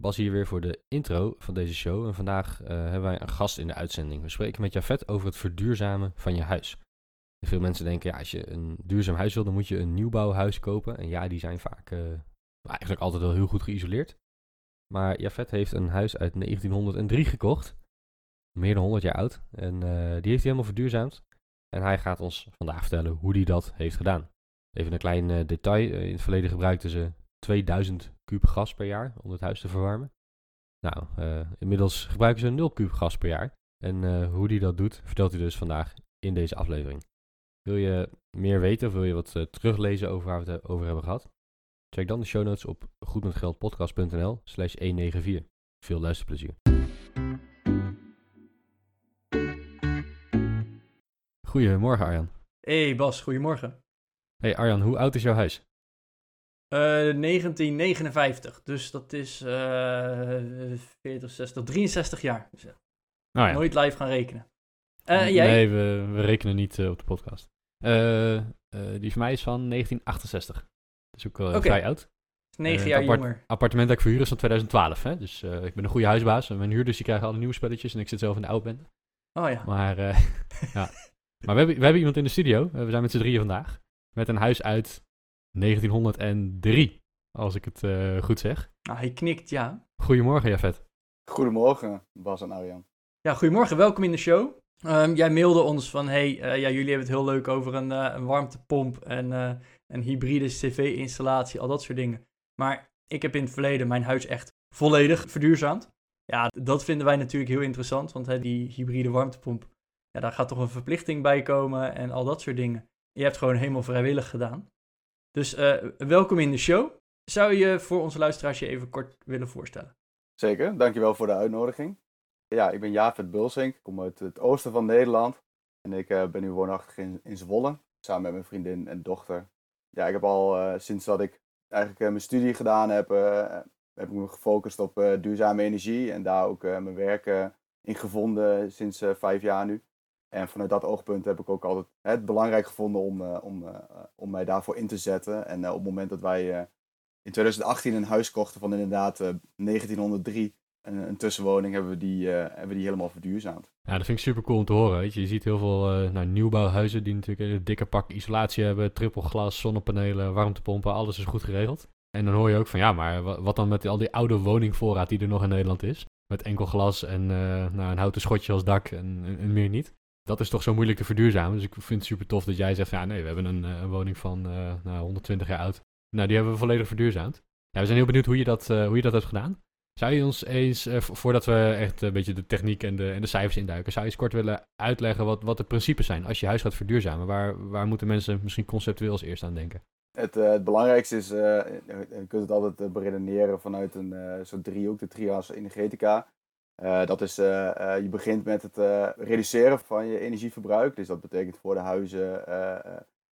Bas hier weer voor de intro van deze show. En vandaag eh, hebben wij een gast in de uitzending. We spreken met Jafet over het verduurzamen van je huis. Veel mensen denken, ja, als je een duurzaam huis wil, dan moet je een nieuwbouwhuis kopen. En ja, die zijn vaak eh, eigenlijk altijd wel heel goed geïsoleerd. Maar Jafet heeft een huis uit 1903 gekocht. Meer dan 100 jaar oud. En eh, die heeft hij helemaal verduurzaamd. En hij gaat ons vandaag vertellen hoe hij dat heeft gedaan. Even een klein detail. in het verleden gebruikten ze 2000 kub gas per jaar om het huis te verwarmen. Nou, uh, inmiddels gebruiken ze 0 kub gas per jaar. En uh, hoe die dat doet, vertelt hij dus vandaag in deze aflevering. Wil je meer weten of wil je wat uh, teruglezen over waar we het over hebben gehad? Check dan de show notes op goedmetgeldpodcast.nl slash 194. Veel luisterplezier. Goedemorgen Arjan. Hey Bas, goedemorgen. Hey Arjan, hoe oud is jouw huis? Uh, 1959, dus dat is uh, 40, 60, 63 jaar. Dus, uh, ja. Nooit live gaan rekenen. Jij? Nee, we, we rekenen niet op de podcast. die van mij is van 1968. Dat is ook okay. vrij oud. 9 jaar appart jonger. appartement dat ik verhuur is van 2012. Hè? Dus ik ben een goede huisbaas. Mijn huurders die krijgen alle nieuwe spelletjes en ik zit zelf in de oud Oh ja. Maar, ja. maar we, hebben, we hebben iemand in de studio. we zijn met z'n drieën vandaag. Met een huis uit 1903, als ik het uh, goed zeg. Nou, hij knikt ja. Goedemorgen, Jafet. Goedemorgen, Bas en Arjan. Ja, goedemorgen, welkom in de show. Um, jij mailde ons van, hey, uh, ja, jullie hebben het heel leuk over een, uh, een warmtepomp en een hybride cv-installatie, al dat soort dingen. Maar ik heb in het verleden mijn huis echt volledig verduurzaamd. Ja, dat vinden wij natuurlijk heel interessant, want hè, die hybride warmtepomp, ja, daar gaat toch een verplichting bij komen en al dat soort dingen. Je hebt gewoon helemaal vrijwillig gedaan. Dus uh, welkom in de show. Zou je voor onze luisteraars je even kort willen voorstellen? Zeker, dankjewel voor de uitnodiging. Ja, ik ben Javed Bulsink, ik kom uit het oosten van Nederland. En ik uh, ben nu woonachtig in, Zwolle, samen met mijn vriendin en dochter. Ja, ik heb al uh, sinds dat ik eigenlijk mijn studie gedaan heb, heb ik me gefocust op duurzame energie. En daar ook mijn werk in gevonden sinds vijf jaar nu. En vanuit dat oogpunt heb ik ook altijd het belangrijk gevonden om, uh, om, uh, om mij daarvoor in te zetten. En uh, op het moment dat wij in 2018 een huis kochten van inderdaad 1903, een, een, tussenwoning, hebben we, die, hebben we die helemaal verduurzaamd. Ja, dat vind ik super cool om te horen. Weet je. je ziet heel veel nou, nieuwbouwhuizen die natuurlijk een dikke pak isolatie hebben, trippelglas, zonnepanelen, warmtepompen, alles is goed geregeld. En dan hoor je ook van ja, maar wat dan met al die oude woningvoorraad die er nog in Nederland is? Met enkel glas en nou, een houten schotje als dak en meer niet dat is toch zo moeilijk te verduurzamen. Dus ik vind het super tof dat jij zegt, ja nee, we hebben een, eh, woning van uh, nou, 120 jaar oud. Nou, die hebben we volledig verduurzaamd. Ja, we zijn heel benieuwd hoe je dat, uh, hoe je dat hebt gedaan. Zou je ons eens, voordat we echt een beetje de techniek en de, en de cijfers induiken, zou je eens kort willen uitleggen wat, wat de principes zijn als je huis gaat verduurzamen? Waar, waar moeten mensen misschien conceptueel als eerst aan denken? Het, het belangrijkste is, je kunt het altijd beredeneren vanuit een soort driehoek, de trias energetica. Uh, dat is, uh, uh, je begint met het reduceren van je energieverbruik. Dus dat betekent voor de huizen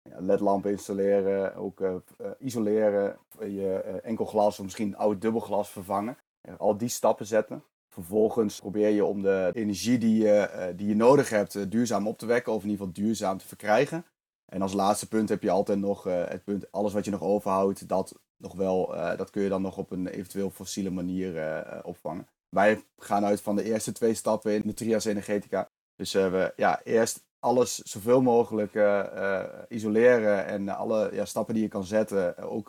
ledlampen installeren, ook isoleren, je enkel glas of misschien oud dubbelglas vervangen. al die stappen zetten. Vervolgens probeer je om de energie die je, die je nodig hebt duurzaam op te wekken, of in ieder geval duurzaam te verkrijgen. En als laatste punt heb je altijd nog het punt, alles wat je nog overhoudt, dat, nog wel, dat kun je dan nog op een eventueel fossiele manier opvangen. Wij gaan uit van de eerste twee stappen in de trias energetica. Dus uh, we ja, eerst alles zoveel mogelijk uh, uh, isoleren en alle ja, stappen die je kan zetten. Ook,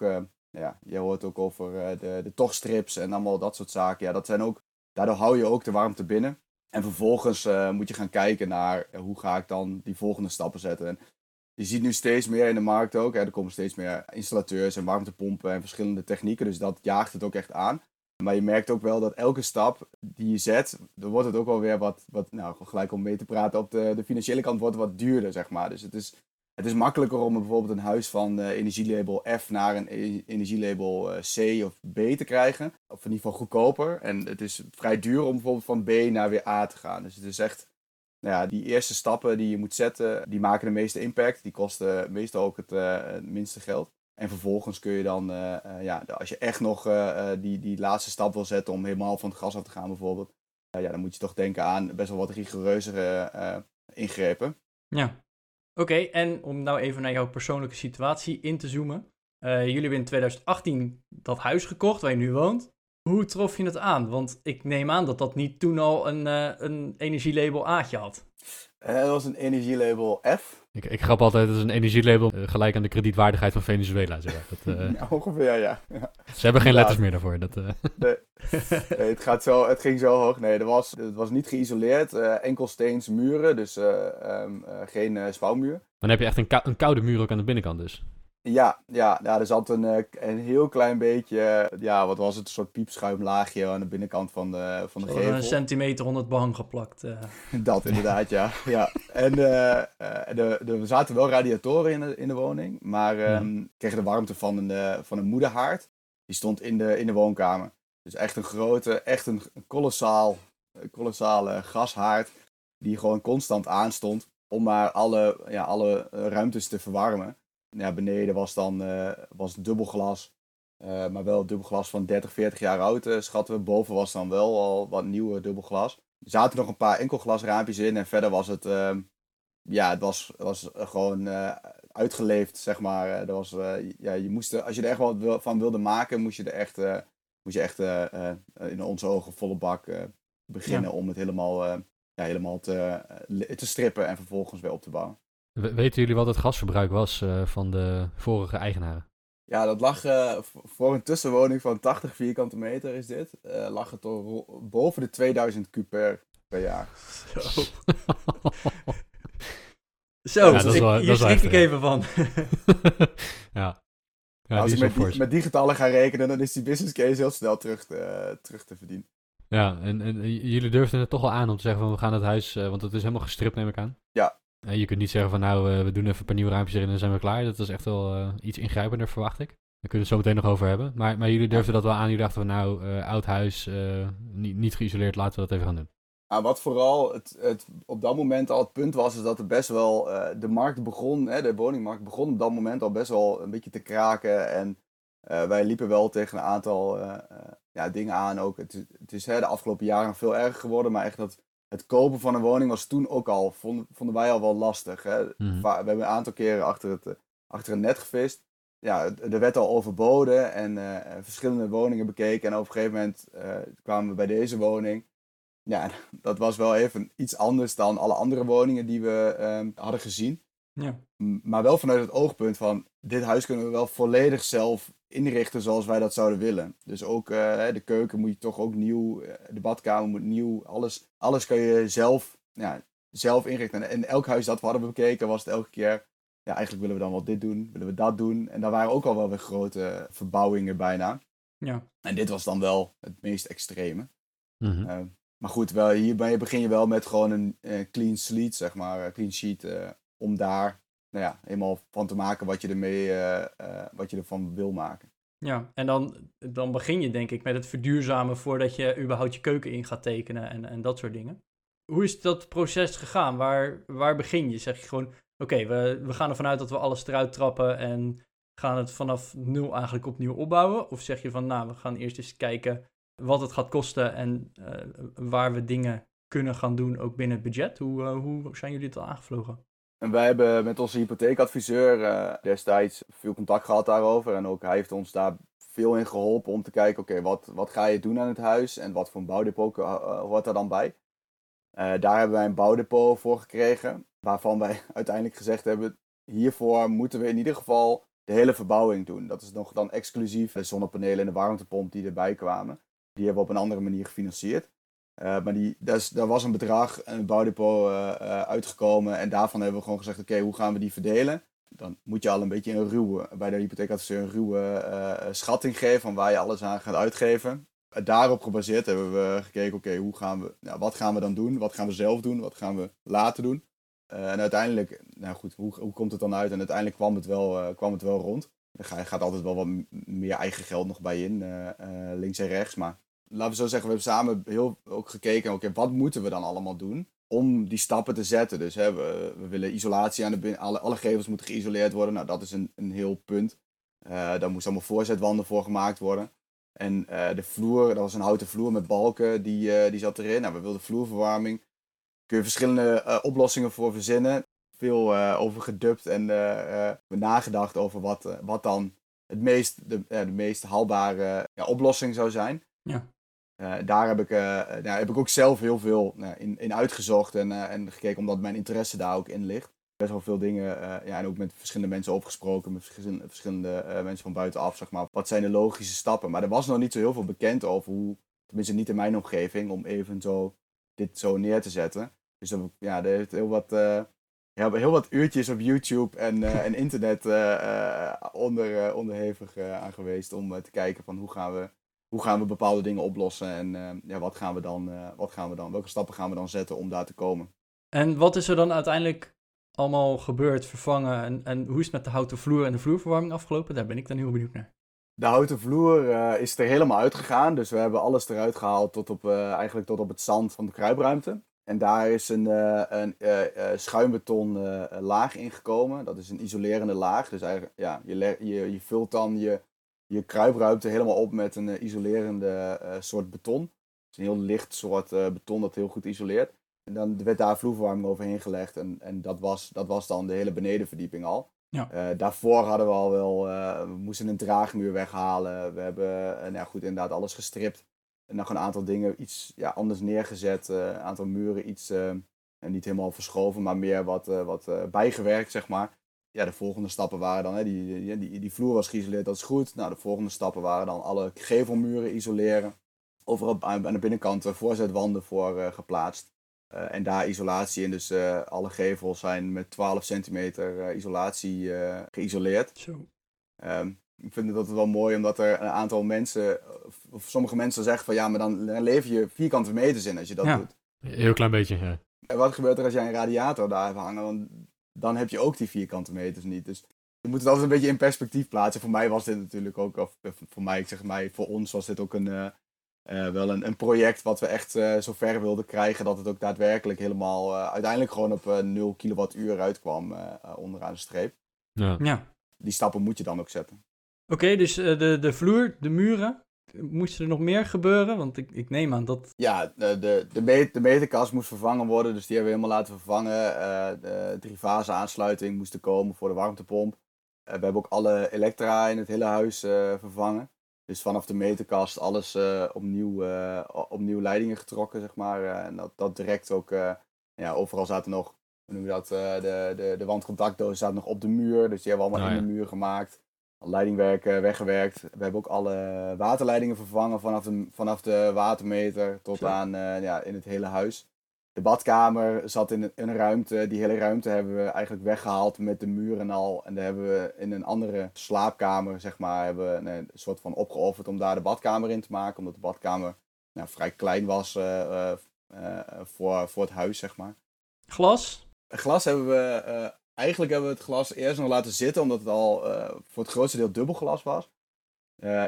ja, je hoort ook over de, de tochtstrips en allemaal dat soort zaken. Ja, dat zijn ook, daardoor hou je ook de warmte binnen. En vervolgens moet je gaan kijken naar hoe ga ik dan die volgende stappen zetten. En je ziet nu steeds meer in de markt ook. Hè, er komen steeds meer installateurs en warmtepompen en verschillende technieken. Dus dat jaagt het ook echt aan. Maar je merkt ook wel dat elke stap die je zet, dan wordt het ook wel weer wat, wat nou, gelijk om mee te praten op de, de financiële kant, wordt wat duurder, zeg maar. Dus het is, Het is makkelijker om bijvoorbeeld een huis van uh, energielabel F naar een e-, energielabel uh, C of B te krijgen. Of in ieder geval goedkoper. En het is vrij duur om bijvoorbeeld van B naar weer A te gaan. Dus het is echt, nou ja, die eerste stappen die je moet zetten, die maken de meeste impact. Die kosten meestal ook het, het minste geld. En vervolgens kun je dan, ja, als je echt nog die, die laatste stap wil zetten om helemaal van het gas af te gaan bijvoorbeeld. ja, dan moet je toch denken aan best wel wat rigoureuzere ingrepen. Ja. Oké, en om nou even naar jouw persoonlijke situatie in te zoomen. Jullie hebben in 2018 dat huis gekocht waar je nu woont. Hoe trof je het aan? Want ik neem aan dat dat niet toen al een, een energielabel A'tje had. Dat was een energielabel F. Ik, ik grap altijd, dat is een energielabel gelijk aan de kredietwaardigheid van Venezuela. Zeg. Dat, ja, ongeveer, ja. ja. Ze hebben geen letters meer daarvoor. Dat, nee. nee, het, gaat zo, het ging zo hoog. Nee, er was, het was niet geïsoleerd. enkel steens muren, dus um, geen spouwmuur. Dan heb je echt een, een, koude muur ook aan de binnenkant dus. Ja, ja, ja er zat een, een heel klein beetje, ja, wat was het, een soort piepschuimlaagje aan de binnenkant van de, van de Zo gevel. Een centimeter onder het behang geplakt. Uh. Dat inderdaad, ja. ja. En de, de, er zaten wel radiatoren in de, in de woning, maar um, ja. kregen de warmte van een, van een moederhaard. Die stond in de, in de woonkamer. Dus echt een grote, echt een, een kolossaal, kolossale gashaard die gewoon constant aanstond om maar alle, ja, alle ruimtes te verwarmen. Ja, beneden was dan uh, was dubbelglas, uh, maar wel dubbelglas van 30, 40 jaar oud, uh, schatten we. Boven was dan wel al wat nieuwe dubbelglas. Er zaten nog een paar enkelglasraampjes in en verder was het, ehm, ja, het was, was gewoon uitgeleefd, zeg maar. er was, ja, je moest, als je er echt wat van wilde maken, moest je er echt, moest je echt in onze ogen volle bak beginnen ja. om het helemaal ja, helemaal te, te strippen en vervolgens weer op te bouwen. Weten jullie wat het gasverbruik was uh, van de vorige eigenaren? Ja, dat lag uh, voor een tussenwoning van 80 vierkante meter is dit. Uh, lag het boven de 2000 kub per, per jaar. Zo. Zo, ja, ik, wel, hier schrik ik even van. ja. ja Als je met, die, met die getallen gaat rekenen, dan is die business case heel snel terug te, terug te verdienen. Ja, en, en jullie durfden het toch wel aan om te zeggen van we gaan het huis, uh, want het is helemaal gestript neem ik aan. Ja. Uh, je kunt niet zeggen van nou uh, we doen even een paar nieuwe raampjes erin en dan zijn we klaar. Dat is echt wel iets ingrijpender verwacht ik. Daar kunnen we het zo meteen nog over hebben. Maar, maar jullie durfden dat wel aan. Jullie dachten van nou oud huis, niet, niet geïsoleerd, laten we dat even gaan doen. Nou, wat vooral het, het, op dat moment al het punt was, is dat er best wel de markt begon, hè, de woningmarkt begon op dat moment al best wel een beetje te kraken. En wij liepen wel tegen een aantal ja, dingen aan ook. Het, het is hè, de afgelopen jaren veel erger geworden, maar echt dat het kopen van een woning was toen ook al, vonden, vonden wij al wel lastig. Hè? Mhm. We hebben een aantal keren achter, het, achter een net gevist. Ja, er werd al overboden en uh, verschillende woningen bekeken. En op een gegeven moment uh, kwamen we bij deze woning. Ja, dat was wel even iets anders dan alle andere woningen die we um, hadden gezien. Ja. Maar wel vanuit het oogpunt van, dit huis kunnen we wel volledig zelf inrichten zoals wij dat zouden willen. Dus ook uh, de keuken moet je toch ook nieuw, de badkamer moet nieuw, alles, alles kan je zelf, ja, zelf inrichten. En elk huis dat we hadden bekeken was het elke keer, ja, eigenlijk willen we dan wel dit doen, willen we dat doen. En daar waren ook al wel weer grote verbouwingen bijna. Ja. En dit was dan wel het meest extreme. Mm -hmm. uh, maar goed, wel, hierbij begin je wel met gewoon een uh, clean slate, zeg maar, een clean sheet, om daar nou ja, helemaal van te maken wat je, ermee, uh, wat je ervan wil maken. Ja, en dan, dan begin je denk ik met het verduurzamen voordat je überhaupt je keuken in gaat tekenen en, en dat soort dingen. Hoe is dat proces gegaan? Waar, waar begin je? Zeg je gewoon, oké, we, we gaan ervan uit dat we alles eruit trappen en gaan het vanaf nul eigenlijk opnieuw opbouwen? Of zeg je van, nou, we gaan eerst eens kijken wat het gaat kosten en uh, waar we dingen kunnen gaan doen, ook binnen het budget? Hoe, hoe zijn jullie het al aangevlogen? En wij hebben met onze hypotheekadviseur uh, destijds veel contact gehad daarover. En ook hij heeft ons daar veel in geholpen om te kijken, oké, wat, wat ga je doen aan het huis en wat voor een bouwdepot uh, hoort er dan bij. Daar hebben wij een bouwdepot voor gekregen, waarvan wij uiteindelijk gezegd hebben, hiervoor moeten we in ieder geval de hele verbouwing doen. Dat is nog dan exclusief de zonnepanelen en de warmtepomp die erbij kwamen. Die hebben we op een andere manier gefinancierd. Uh, maar die, dus, daar was een bedrag, een bouwdepot uh, uh, uitgekomen. En daarvan hebben we gewoon gezegd, oké, hoe gaan we die verdelen? Dan moet je al een beetje een ruwe, bij de hypotheekadviseur een ruwe schatting geven van waar je alles aan gaat uitgeven. daarop gebaseerd hebben we gekeken, oké, hoe gaan we, nou, wat gaan we dan doen? Wat gaan we zelf doen? Wat gaan we laten doen? Eh, en uiteindelijk, nou goed, hoe, hoe komt het dan uit? En uiteindelijk kwam het wel, eh, kwam het wel rond. Er ga- gaat altijd wel wat meer eigen geld nog bij in, eh, eh, links en rechts. Maar laten we zo zeggen, we hebben samen heel ook gekeken, oké, wat moeten we dan allemaal doen om die stappen te zetten? Dus hè, we, we willen isolatie aan de binnen, alle, alle gevels moeten geïsoleerd worden. Nou, dat is een, een heel punt. Eh daar moesten allemaal voorzetwanden voor gemaakt worden. En eh, de vloer, dat was een houten vloer met balken, die, eh, die zat erin. Nou, we wilden vloerverwarming. Kun je verschillende oplossingen voor verzinnen. Veel over gedubt en nagedacht over wat, wat dan het meest, de, de meest haalbare ja, oplossing zou zijn. Ja. Eh, daar heb ik, eh, nou, heb ik ook zelf heel veel nou, in, in uitgezocht en, en gekeken, omdat mijn interesse daar ook in ligt. Best wel veel dingen, ja, en ook met verschillende mensen opgesproken, met verschillende, mensen van buitenaf, zeg maar. Wat zijn de logische stappen? Maar er was nog niet zo heel veel bekend over hoe, tenminste niet in mijn omgeving, om even zo dit zo neer te zetten. Dus dat, ja, er heeft heel wat, ja, heel wat uurtjes op YouTube en, en internet onder, onderhevig aan geweest om te kijken van hoe gaan we, hoe gaan we bepaalde dingen oplossen en eh, ja, wat gaan we dan, eh, wat gaan we dan, welke stappen gaan we dan zetten om daar te komen. En wat is er dan uiteindelijk allemaal gebeurd, vervangen? En, en hoe is het met de houten vloer en de vloerverwarming afgelopen? Daar ben ik dan heel benieuwd naar. De houten vloer eh, is er helemaal uitgegaan. Dus we hebben alles eruit gehaald tot op, eh, eigenlijk tot op het zand van de kruipruimte. En daar is een, eh, een schuimbeton eh, laag ingekomen. Dat is een isolerende laag. Dus eigenlijk, ja, je, je, je vult dan je, je kruipruimte helemaal op met een eh, isolerende eh, soort beton. Het is een heel licht soort eh, beton dat heel goed isoleert. En dan werd daar vloerverwarming overheen gelegd. En, en dat, was, dat was dan de hele benedenverdieping al. Ja. Daarvoor hadden we al wel, we moesten een draagmuur weghalen. We hebben nou goed, inderdaad alles gestript. En nog een aantal dingen iets ja, anders neergezet. een aantal muren iets, en niet helemaal verschoven, maar meer wat, wat bijgewerkt, zeg maar. Ja, de volgende stappen waren dan, hè, die, die, die, die vloer was geïsoleerd, dat is goed. Nou, de volgende stappen waren dan alle gevelmuren isoleren. Overal aan aan de binnenkant eh, voorzetwanden voor eh, geplaatst. Eh, en daar isolatie in, dus eh, alle gevels zijn met 12 centimeter eh, isolatie eh, geïsoleerd. Zo. Ehm, ik vind het altijd wel mooi omdat er een aantal mensen, of, sommige mensen zeggen van ja, maar dan, lever je vierkante meters in als je dat Ja. doet. Een heel klein beetje, ja. En wat gebeurt er als jij een radiator daar hebt hangen? Want dan heb je ook die vierkante meters niet. Dus je moet het altijd een beetje in perspectief plaatsen. Voor mij was dit natuurlijk ook, of eh, voor mij, ik zeg mij, voor ons was dit ook een, eh, eh, wel een, een project wat we echt eh, zo ver wilden krijgen dat het ook daadwerkelijk helemaal eh, uiteindelijk gewoon op eh 0 kilowattuur uitkwam onderaan de streep. ja. Ja. Die stappen moet je dan ook zetten. Oké, dus eh, de, de vloer, de muren. Moest er nog meer gebeuren? Want ik, ik neem aan dat... Ja, de, de, de, meterkast moest vervangen worden, dus die hebben we helemaal laten vervangen. Eh, de drie-fase aansluiting moest er komen voor de warmtepomp. Eh, we hebben ook alle elektra in het hele huis eh, vervangen. Dus vanaf de meterkast alles eh, opnieuw, eh, opnieuw leidingen getrokken, zeg maar. Eh, en dat, dat direct ook, eh, ja, overal zaten nog, hoe noem je dat, eh, de, de, de wandcontactdozen zaten nog op de muur. Dus die hebben we allemaal Ah, in ja. de muur gemaakt. Leidingwerk weggewerkt. We hebben ook alle waterleidingen vervangen vanaf de, vanaf de watermeter tot aan eh, ja, in het hele huis. De badkamer zat in een, ruimte. Die hele ruimte hebben we eigenlijk weggehaald met de muren en al. En daar hebben we in een andere slaapkamer, zeg maar, hebben we een, soort van opgeofferd om daar de badkamer in te maken. Omdat de badkamer nou, vrij klein was eh, eh, voor, voor het huis, zeg maar. Glas? Glas hebben we, eigenlijk hebben we het glas eerst nog laten zitten, omdat het al eh, voor het grootste deel dubbelglas was.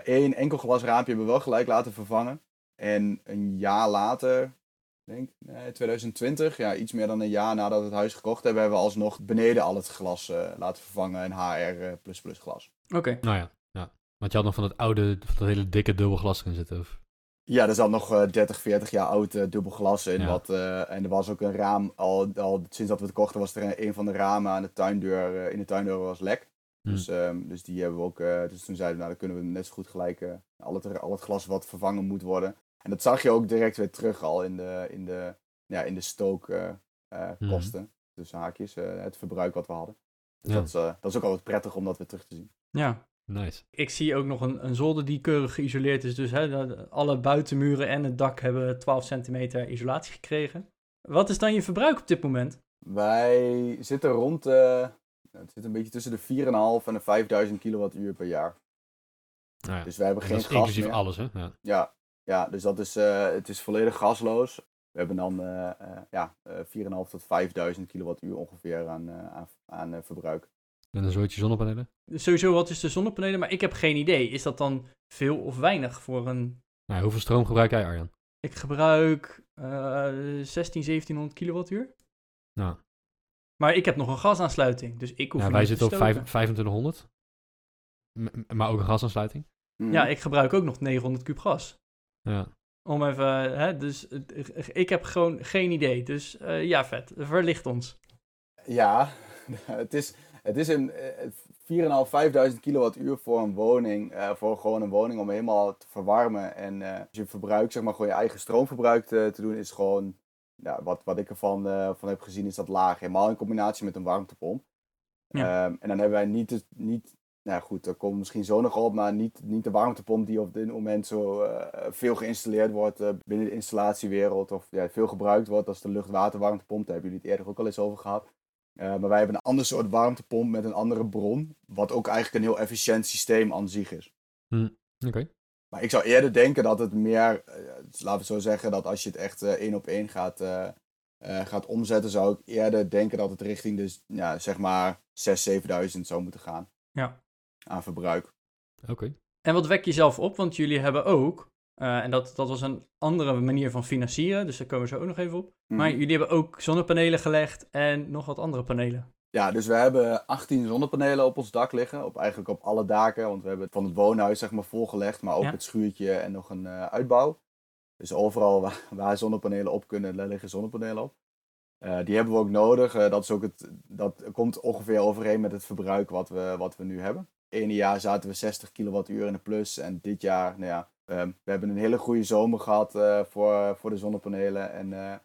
Eén enkel glasraampje hebben we wel gelijk laten vervangen. En een jaar later, ik denk nee, 2020, ja, iets meer dan een jaar nadat we het huis gekocht hebben, hebben we alsnog beneden al het glas eh, laten vervangen en HR glas. Oké. Nou ja, ja. Want je had nog van dat oude, van dat hele dikke dubbelglas erin zitten. Of... Ja, er zat nog eh, 30, 40 jaar oud eh, dubbel glas in. Ja. Wat, eh, en er was ook een raam, al, al sinds dat we het kochten was er een, een van de ramen aan de tuindeur, eh, in de tuindeur was lek. Hm. Dus, ehm, dus die hebben we ook, eh, dus toen zeiden we, nou dan kunnen we net zo goed gelijk eh, al, het, al het glas wat vervangen moet worden. En dat zag je ook direct weer terug al in de, in de, ja, in de stookkosten. Mhm. kosten Tussen haakjes, eh, het verbruik wat we hadden. Dus Ja. dat, is, eh, dat is ook altijd prettig om dat weer terug te zien. Ja. Nice. Ik zie ook nog een, een zolder die keurig geïsoleerd is. Dus hè, de- alle buitenmuren en het dak hebben 12 centimeter isolatie gekregen. Wat is dan je verbruik op dit moment? Wij zitten rond, eh, het zit een beetje tussen de 4.500 en de 5000 kilowattuur per jaar. Nou ja. Dus wij hebben En geen dat is gas inclusief meer. alles, hè? Ja. Ja, ja, dus dat is, eh, het is volledig gasloos. We hebben dan uh, uh, ja, 4.500 tot 5.000 kilowattuur ongeveer aan, aan, aan verbruik. En een soortje zonnepanelen? Sowieso, wat is de zonnepanelen? Maar ik heb geen idee. Is dat dan veel of weinig voor een... Nou, hoeveel stroom gebruik jij, Arjan? Ik gebruik 16, 1700 kilowattuur. Nou. Maar ik heb nog een gasaansluiting, dus ik hoef ja, niet wij te zitten op stoken. 2500. M- maar ook een gasaansluiting. Mhm. Ja, ik gebruik ook nog 900 kub gas. Ja. Om even, hè, dus ik heb gewoon geen idee. Dus eh, ja, vet. Verlicht ons. Ja, het is, het is een eh, 4.500, 5.000 kilowattuur voor een woning, eh, voor gewoon een woning om helemaal te verwarmen. En eh, als je verbruik, zeg maar, gewoon je eigen stroomverbruik te, te doen, is gewoon, ja, wat, wat ik ervan eh, van heb gezien, is dat laag. Helemaal in combinatie met een warmtepomp. Ja. Ehm, en dan hebben wij niet, niet nou goed, er komt misschien zo nog op, maar niet, niet de warmtepomp die op dit moment zo veel geïnstalleerd wordt binnen de installatiewereld. Of ja, veel gebruikt wordt, is de luchtwaterwarmtepomp. Daar hebben jullie het eerder ook al eens over gehad. Eh, maar wij hebben een ander soort warmtepomp met een andere bron. Wat ook eigenlijk een heel efficiënt systeem aan zich is. Oké. Maar ik zou eerder denken dat het meer, eh, dus laten we zo zeggen, dat als je het echt eh, één op één gaat, eh, eh, gaat omzetten, zou ik eerder denken dat het richting de, ja, zeg maar 6.000, 7.000 zou moeten gaan. Ja. Aan verbruik. Oké. En wat wek je zelf op? Want jullie hebben ook, eh, en dat, dat was een andere manier van financieren, dus daar komen we zo ook nog even op. Mhm. Maar jullie hebben ook zonnepanelen gelegd en nog wat andere panelen. Ja, dus we hebben 18 zonnepanelen op ons dak liggen. Op, eigenlijk op alle daken, want we hebben het van het woonhuis zeg maar volgelegd, maar ook Ja. het schuurtje en nog een eh, uitbouw. Dus overal waar, waar zonnepanelen op kunnen, daar liggen zonnepanelen op. Eh, die hebben we ook nodig. Dat, is ook het, dat komt ongeveer overeen met het verbruik wat we, wat we nu hebben. Ene jaar zaten we 60 kilowattuur in de plus en dit jaar, nou ja, we hebben een hele goede zomer gehad eh, voor, voor de zonnepanelen. En eh,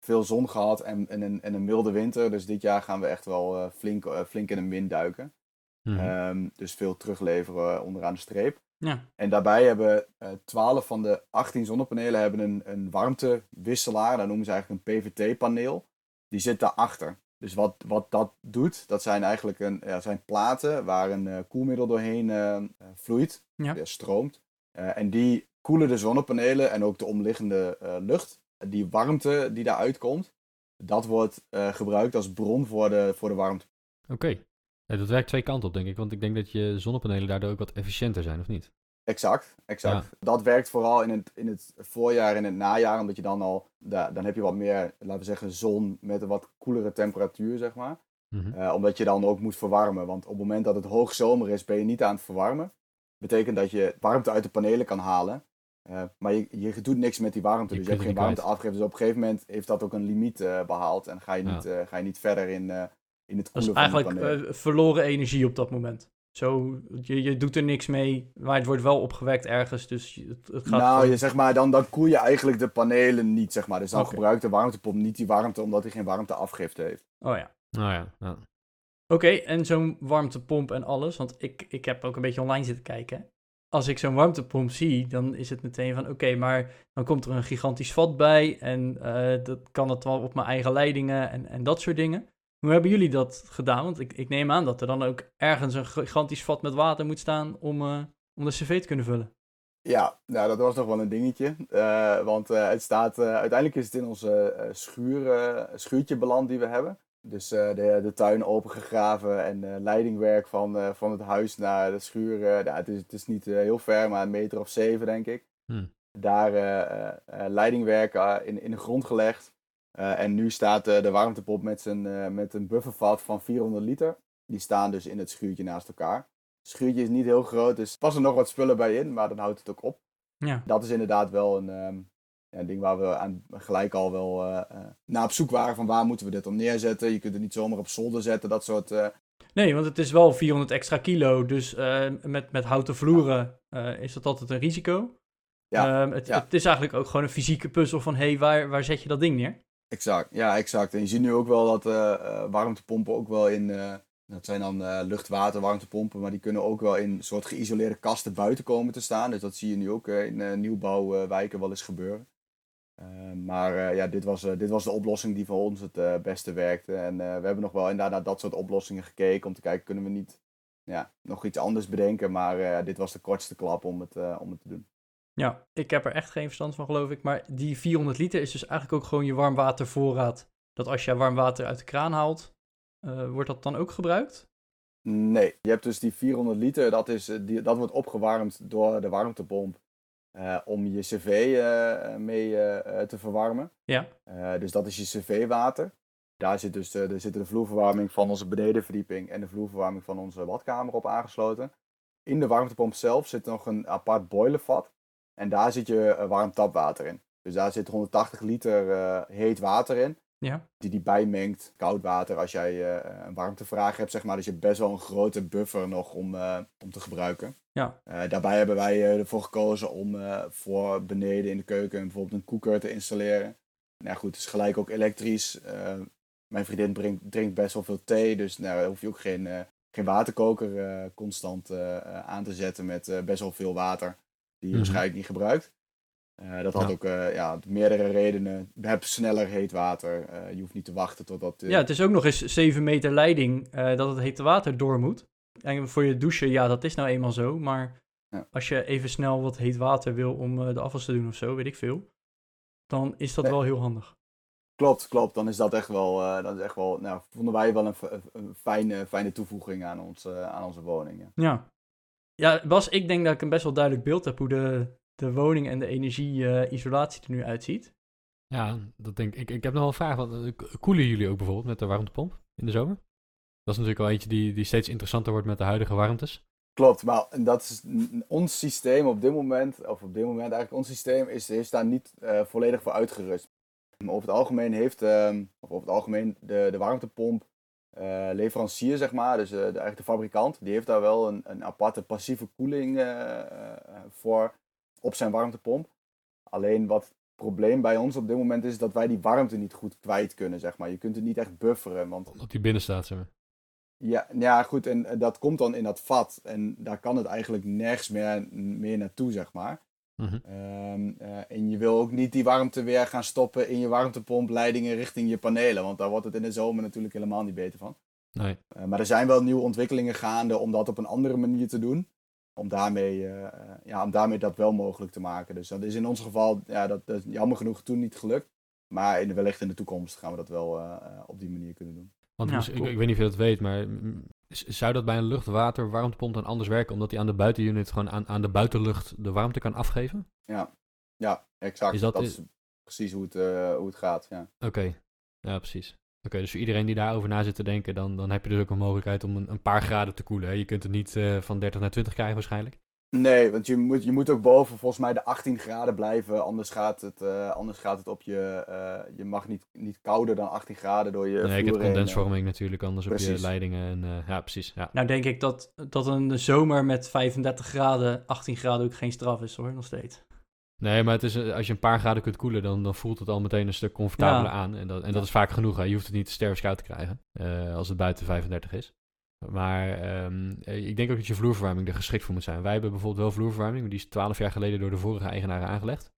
veel zon gehad en, en, een, en een milde winter. Dus dit jaar gaan we echt wel eh, flink, flink in de min duiken. Mhm. Ehm, dus veel terugleveren onderaan de streep. Ja. En daarbij hebben eh 12 van de 18 zonnepanelen hebben een, een warmtewisselaar. Dat noemen ze eigenlijk een PVT-paneel. Die zit daarachter. Dus wat, wat dat doet, dat zijn eigenlijk een, ja, zijn platen waar een koelmiddel doorheen vloeit, ja, stroomt. Eh, en die koelen de zonnepanelen en ook de omliggende eh, lucht. Die warmte die daaruit komt, dat wordt eh, gebruikt als bron voor de, voor de warmte. Oké. Ja, dat werkt twee kanten op, denk ik. Want ik denk dat je zonnepanelen daardoor ook wat efficiënter zijn, of niet? Exact, exact. Dat werkt vooral in het, in het voorjaar en het najaar, omdat je dan al, da- dan heb je wat meer, laten we zeggen, zon met een wat koelere temperatuur, zeg maar. Mhm. Omdat je dan ook moet verwarmen, want op het moment dat het hoogzomer is, ben je niet aan het verwarmen. Betekent dat je warmte uit de panelen kan halen, eh, maar je, je doet niks met die warmte, Je dus je hebt geen warmte afgegeven. Dus op een gegeven moment heeft dat ook een limiet eh, behaald en ga je Ja. niet, eh, ga je niet verder in, eh, in het Dat is koelen van de eigenlijk panelen. verloren energie op dat moment. Zo, je, je doet er niks mee, maar het wordt wel opgewekt ergens, dus het, het gaat Nou, je, zeg maar, dan, dan koel je eigenlijk de panelen niet, zeg maar. Dus dan gebruikt de warmtepomp niet die warmte, omdat hij geen warmteafgifte heeft. Oh ja. Nou ja, ja. Oké, en zo'n warmtepomp en alles, want ik, ik heb ook een beetje online zitten kijken. Als ik zo'n warmtepomp zie, dan is het meteen van oké, maar dan komt er een gigantisch vat bij en eh, dat kan het wel op mijn eigen leidingen en, en dat soort dingen. Hoe hebben jullie dat gedaan? Want ik, ik neem aan dat er dan ook ergens een gigantisch vat met water moet staan om, eh, om de cv te kunnen vullen. Ja, nou, dat was nog wel een dingetje. Eh, want het staat, uiteindelijk is het in onze schuur, schuurtje beland die we hebben. Dus eh, de, de tuin opengegraven en eh, leidingwerk van, eh, van het huis naar de schuur. nou, het, is, het is niet heel ver, maar een meter of zeven, denk ik. Hmm. Daar leidingwerk in, in de grond gelegd. En nu staat de warmtepomp met, zijn, met een buffervat van 400 liter. Die staan dus in het schuurtje naast elkaar. Het schuurtje is niet heel groot, dus er passen nog wat spullen bij in, maar dan houdt het ook op. Ja, Dat is inderdaad wel een, ehm, ja, een ding waar we aan, gelijk al wel eh, eh, naar op zoek waren van waar moeten we dit dan neerzetten. Je kunt het niet zomaar op zolder zetten, dat soort... eh, nee, want het is wel 400 extra kilo, dus met, met houten vloeren is dat altijd een risico. Ja, Ehm, het, ja. het is eigenlijk ook gewoon een fysieke puzzel van hé, hey, waar, waar zet je dat ding neer? Exact, ja, exact. En je ziet nu ook wel dat warmtepompen ook wel in, dat zijn dan eh luchtwater warmtepompen, maar die kunnen ook wel in soort geïsoleerde kasten buiten komen te staan. Dus dat zie je nu ook in eh, nieuwbouwwijken wel eens gebeuren. Eh, maar eh, ja, dit was, eh, dit was de oplossing die voor ons het beste werkte. En we hebben nog wel inderdaad naar dat soort oplossingen gekeken om te kijken, kunnen we niet ja, nog iets anders bedenken. Maar dit was de kortste klap om het, om het te doen. Ja, ik heb er echt geen verstand van, geloof ik. Maar die 400 liter is dus eigenlijk ook gewoon je warmwatervoorraad. Dat als je warm water uit de kraan haalt, wordt dat dan ook gebruikt? Nee, je hebt dus die 400 liter, dat, is, die, dat wordt opgewarmd door de warmtepomp. Uh, om je cv uh, mee te verwarmen. Ja. dus dat is je cv-water. Daar zit dus de, zit de vloerverwarming van onze benedenverdieping en de vloerverwarming van onze badkamer op aangesloten. In de warmtepomp zelf zit nog een apart boilervat. En daar zit je warm tapwater in. Dus daar zit 180 liter heet water in. Ja. Die die bijmengt, koud water, als jij uh, een warmtevraag hebt, zeg maar. Dus je hebt best wel een grote buffer nog om, uh, om te gebruiken. Ja. Uh, daarbij hebben wij ervoor gekozen om voor beneden in de keuken bijvoorbeeld een koeker te installeren. Nou goed, het is gelijk ook elektrisch. mijn vriendin drinkt, drinkt best wel veel thee, dus nou, daar hoef je ook geen, geen waterkoker constant aan te zetten met best wel veel water. Die je mm waarschijnlijk niet gebruikt. Uh, dat had ook uh, ja, meerdere redenen. Je hebt sneller heet water. Uh, je hoeft niet te wachten totdat... Ja, het is ook nog eens 7 meter leiding dat het hete water door moet. En voor je douchen, ja, dat is nou eenmaal zo. Maar ja. als je even snel wat heet water wil om de afwas te doen of zo, weet ik veel. Dan is dat nee. wel heel handig. Klopt, klopt. Dan is dat echt wel, dat is echt wel nou, vonden wij wel een, een fijne, fijne toevoeging aan, ons, aan onze woning. Ja. ja. Ja, Bas, ik denk dat ik een best wel duidelijk beeld heb hoe de, de woning en de energie-isolatie er nu uitziet. Ja, dat denk ik. Ik heb nog wel een vraag. Want, eh, koelen jullie ook bijvoorbeeld met de warmtepomp in de zomer? Dat is natuurlijk wel eentje die, die steeds interessanter wordt met de huidige warmtes. Klopt, maar dat is ons systeem op dit moment, of op dit moment eigenlijk ons systeem, is, is daar niet uh, volledig voor uitgerust. Maar over het algemeen heeft, uh, of over het algemeen, de, de warmtepomp uh, leverancier, zeg maar, dus de, eigenlijk de fabrikant, die heeft daar wel een, een aparte passieve koeling voor op zijn warmtepomp. Alleen wat het probleem bij ons op dit moment is dat wij die warmte niet goed kwijt kunnen, zeg maar. Je kunt het niet echt bufferen. Want... Omdat die binnen staat, zeg maar. Ja, ja, goed. En dat komt dan in dat vat. En daar kan het eigenlijk nergens meer, meer naartoe, zeg maar. Mm -hmm. en je wil ook niet die warmte weer gaan stoppen in je warmtepompleidingen richting je panelen. Want daar wordt het in de zomer natuurlijk helemaal niet beter van. Nee. Uh, maar er zijn wel nieuwe ontwikkelingen gaande om dat op een andere manier te doen om daarmee, uh, ja, om daarmee dat wel mogelijk te maken. Dus dat is in ons geval, ja, dat, dat is jammer genoeg toen niet gelukt. Maar in, wellicht in de toekomst gaan we dat wel uh, op die manier kunnen doen. Want ja, ik, ik, weet niet of je dat weet, maar zou dat bij een luchtwater warmtepomp dan anders werken? Omdat hij aan de buitenunit gewoon aan, aan de buitenlucht de warmte kan afgeven? Ja, ja exact. Is dat, dat is precies hoe het, uh, hoe het gaat, ja. Oké, ja precies. Oké, dus voor iedereen die daarover na zit te denken, dan, dan heb je dus ook een mogelijkheid om een, een paar graden te koelen. Hè? Je kunt het niet uh, van 30 naar 20 krijgen waarschijnlijk. Nee, want je moet, je moet ook boven volgens mij de 18 graden blijven. Anders gaat het, uh, anders gaat het op je. Uh, je mag niet, niet kouder dan 18 graden door je. Nee, ik heb condensvorming natuurlijk anders precies. op je leidingen. En, uh, ja, precies. Ja. Nou, denk ik dat, dat een zomer met 35 graden, 18 graden ook geen straf is hoor, nog steeds. Nee, maar het is, eh, als je een paar graden kunt koelen, dan, dan voelt het al meteen een stuk comfortabeler aan. En dat, en dat is vaak genoeg. Hè. Je hoeft het niet stervenskoud te krijgen uh, als het buiten 35 is. Maar um, ik denk ook dat je vloerverwarming er geschikt voor moet zijn. Wij hebben bijvoorbeeld wel vloerverwarming. Die is 12 jaar geleden door de vorige eigenaren aangelegd.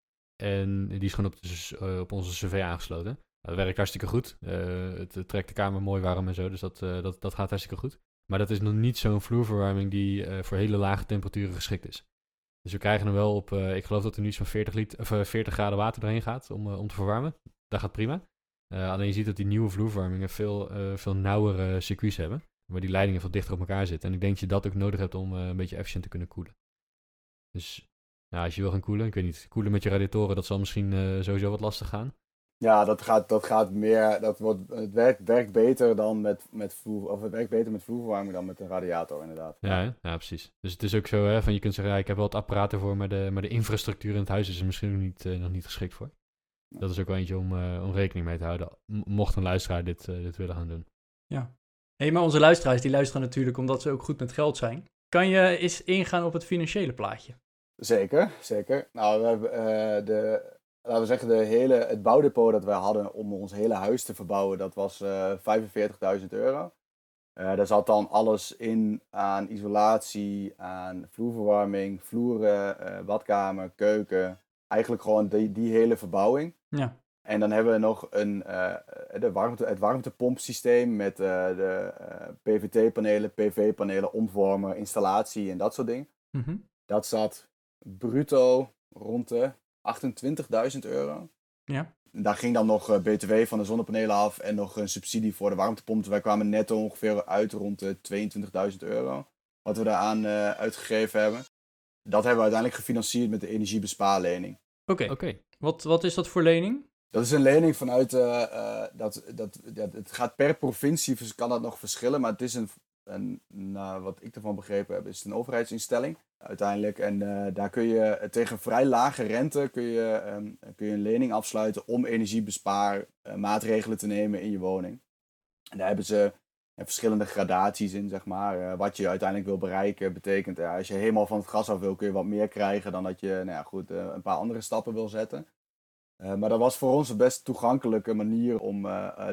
En die is gewoon op, de, uh, op onze cv aangesloten. Dat werkt hartstikke goed. het trekt de kamer mooi warm en zo. Dus dat, dat, dat gaat hartstikke goed. Maar dat is nog niet zo'n vloerverwarming die voor hele lage temperaturen geschikt is. Dus we krijgen hem wel op, uh, ik geloof dat er nu zo'n 40, liter, of, uh, 40 graden water doorheen gaat om, uh, om te verwarmen. Dat gaat prima. Eh, alleen je ziet dat die nieuwe vloerverwarmingen veel, veel nauwere circuits hebben. Waar die leidingen veel dichter op elkaar zitten. En ik denk dat je dat ook nodig hebt om een beetje efficiënt te kunnen koelen. Dus nou, als je wil gaan koelen, ik weet niet, koelen met je radiatoren, dat zal misschien sowieso wat lastig gaan. Ja, dat gaat, dat gaat meer. Dat wordt, het werkt, werkt beter dan met, met vloer, of het werkt beter met vloerverwarming dan met een radiator, inderdaad. Ja, ja, precies. Dus het is ook zo, hè, van je kunt zeggen, ja, ik heb wel het apparaat ervoor, maar de, maar de infrastructuur in het huis is er misschien nog niet, uh, nog niet geschikt voor. Dat is ook wel eentje om, uh, om rekening mee te houden, mocht een luisteraar dit, uh, dit willen gaan doen. Ja. Hey, maar onze luisteraars, die luisteren natuurlijk omdat ze ook goed met geld zijn. Kan je eens ingaan op het financiële plaatje? Zeker, zeker. Nou, we hebben de laten we zeggen, de hele, het bouwdepot dat wij hadden om ons hele huis te verbouwen, dat was uh, eh, 45.000 euro. Uh, daar zat dan alles in aan isolatie, aan vloerverwarming, vloeren, uh, badkamer, keuken. Eigenlijk gewoon die, die hele verbouwing. Ja. En dan hebben we nog een, de warmte, het warmtepompsysteem met de PVT-panelen, PV-panelen, omvormen, installatie en dat soort dingen. Mm -hmm. Dat zat bruto rond de 28.000 euro. Ja. Daar ging dan nog eh, BTW van de zonnepanelen af en nog een subsidie voor de warmtepomp. Dus wij kwamen netto ongeveer uit rond de 22.000 euro. Wat we daaraan uh, uitgegeven hebben. Dat hebben we uiteindelijk gefinancierd met de energiebespaarlening. Oké, okay. wat, wat is dat voor lening? Dat is een lening vanuit, uh, dat, dat, dat, het gaat per provincie, dus kan dat nog verschillen, maar het is een, een nou, wat ik ervan begrepen heb, is het een overheidsinstelling uiteindelijk. En uh, daar kun je tegen vrij lage rente kun je, um, kun je een lening afsluiten om energiebespaarmaatregelen te nemen in je woning. En daar hebben ze verschillende gradaties in, zeg maar. Wat je uiteindelijk wil bereiken betekent, als je helemaal van het gas af wil, kun je wat meer krijgen dan dat je nou ja, goed, een paar andere stappen wil zetten. Maar dat was voor ons een best toegankelijke manier om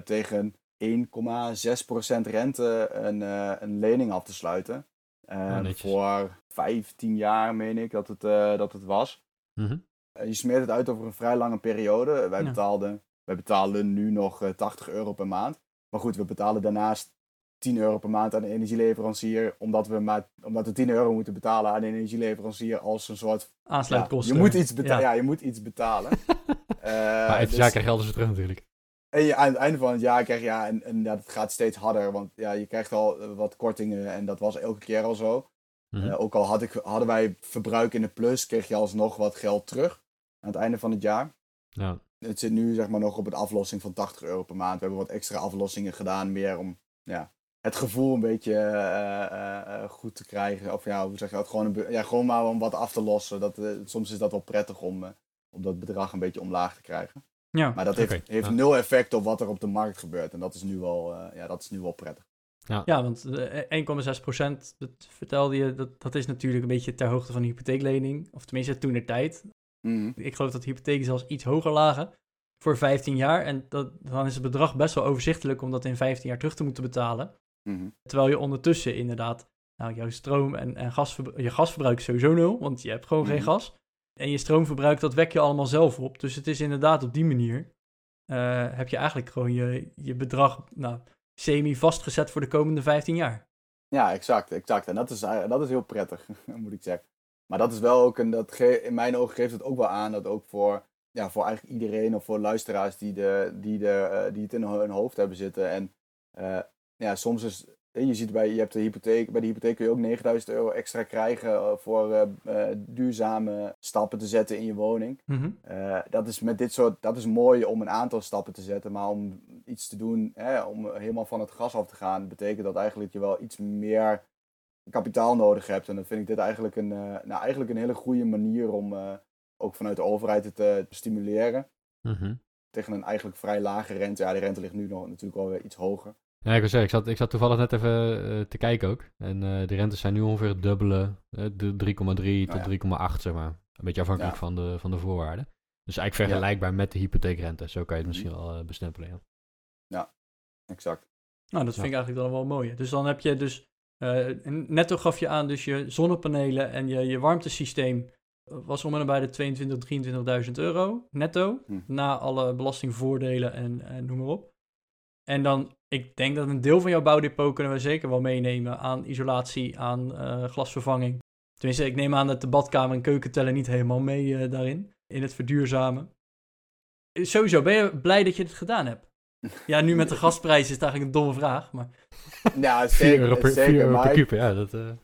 tegen 1,6% rente een, een lening af te sluiten. Ja, voor 15 jaar, meen ik, dat het, dat het was. Mm -hmm. je smeert het uit over een vrij lange periode. Wij, ja. betaalden, wij betalen nu nog 80 euro per maand. Maar goed, we betalen daarnaast 10 euro per maand aan de energieleverancier, omdat we, maar, omdat we 10 euro moeten betalen aan de energieleverancier als een soort... Aansluitkosten. Ja, je, moet iets beta- ja. ja. je moet iets betalen. uh, maar eind dus, je alles weer terug natuurlijk. En je, aan het einde van het jaar krijg je, ja, en, en ja, dat gaat steeds harder, want ja, je krijgt al wat kortingen en dat was elke keer al zo. Mm-hmm. Uh, ook al had ik, hadden wij verbruik in de plus, kreeg je alsnog wat geld terug aan het einde van het jaar. Ja. Het zit nu zeg maar nog op een aflossing van 80 euro per maand. We hebben wat extra aflossingen gedaan, meer om ja, het gevoel een beetje uh, uh, goed te krijgen. Of ja, hoe zeg je dat? Gewoon, een, ja, gewoon maar om wat af te lossen. Dat, soms is dat wel prettig om, om dat bedrag een beetje omlaag te krijgen. Ja. Maar dat heeft, heeft ja. nul effect op wat er op de markt gebeurt. En dat is nu wel, ja, dat is nu wel prettig. Ja, want eh, 1,6 procent, dat vertelde je, dat, dat is natuurlijk een beetje ter hoogte van de hypotheeklening. Of tenminste toen de tijd. Mhm. Ik geloof dat de hypotheken zelfs iets hoger lagen voor 15 jaar. En dat, dan is het bedrag best wel overzichtelijk om dat in 15 jaar terug te moeten betalen. Mhm. Terwijl je ondertussen inderdaad, nou, jouw stroom en, en gasverbruik, je gasverbruik is sowieso nul, want je hebt gewoon geen Mhm. gas. En je stroomverbruik, dat wek je allemaal zelf op. Dus het is inderdaad op die manier, eh, heb je eigenlijk gewoon je, je bedrag nou, semi vastgezet voor de komende 15 jaar. Ja, exact, exact. En dat is, eh, dat is heel prettig, moet ik zeggen. Maar dat is wel ook, een, dat in mijn ogen geeft het ook wel aan dat ook voor, ja, voor eigenlijk iedereen of voor luisteraars die, de, die, de, eh, die het in hun hoofd hebben zitten. En ja, soms is, je ziet bij, je hebt de hypotheek, bij de hypotheek kun je ook 9000 euro extra krijgen eh, voor eh, eh, duurzame stappen te zetten in je woning. Mhm. Dat is met dit soort, dat is mooi om een aantal stappen te zetten, maar om iets te doen, hè, om helemaal van het gas af te gaan, betekent dat eigenlijk je wel iets meer kapitaal nodig hebt. En dan vind ik dit eigenlijk een, nou, eigenlijk een hele goede manier om ook vanuit de overheid het te stimuleren. Mhm. Tegen een eigenlijk vrij lage rente. Ja, de rente ligt nu nog natuurlijk wel weer iets hoger. Ja, ik wil zeggen, ik zat, ik zat toevallig net even eh, te kijken ook. En eh, de rentes zijn nu ongeveer het dubbele, eh, de 3,3 tot ja. 3,8 zeg maar. Een beetje afhankelijk Ja. van, de, van de voorwaarden. Dus eigenlijk vergelijkbaar met de hypotheekrente. Zo kan je het misschien wel eh, bestempelen, ja. Exact. Nou, dat Ja. vind ik eigenlijk dan wel mooi. Dus dan heb je dus, eh, netto gaf je aan, dus je zonnepanelen en je, je warmtesysteem was om en bij de 22.000, 23.000 euro netto. Hm. Na alle belastingvoordelen en, en noem maar op. En dan, ik denk dat een deel van jouw bouwdepot kunnen we zeker wel meenemen aan isolatie, aan eh, glasvervanging. Tenminste, ik neem aan dat de badkamer en keuken tellen niet helemaal mee eh, daarin, in het verduurzamen. Eh, Sowieso, ben je blij dat je het gedaan hebt? Ja, nu met de gasprijs is het eigenlijk een domme vraag, maar... Ja, 4 zeker. euro per, zeker, 4 euro per maar ik- kuub, ja. Dat,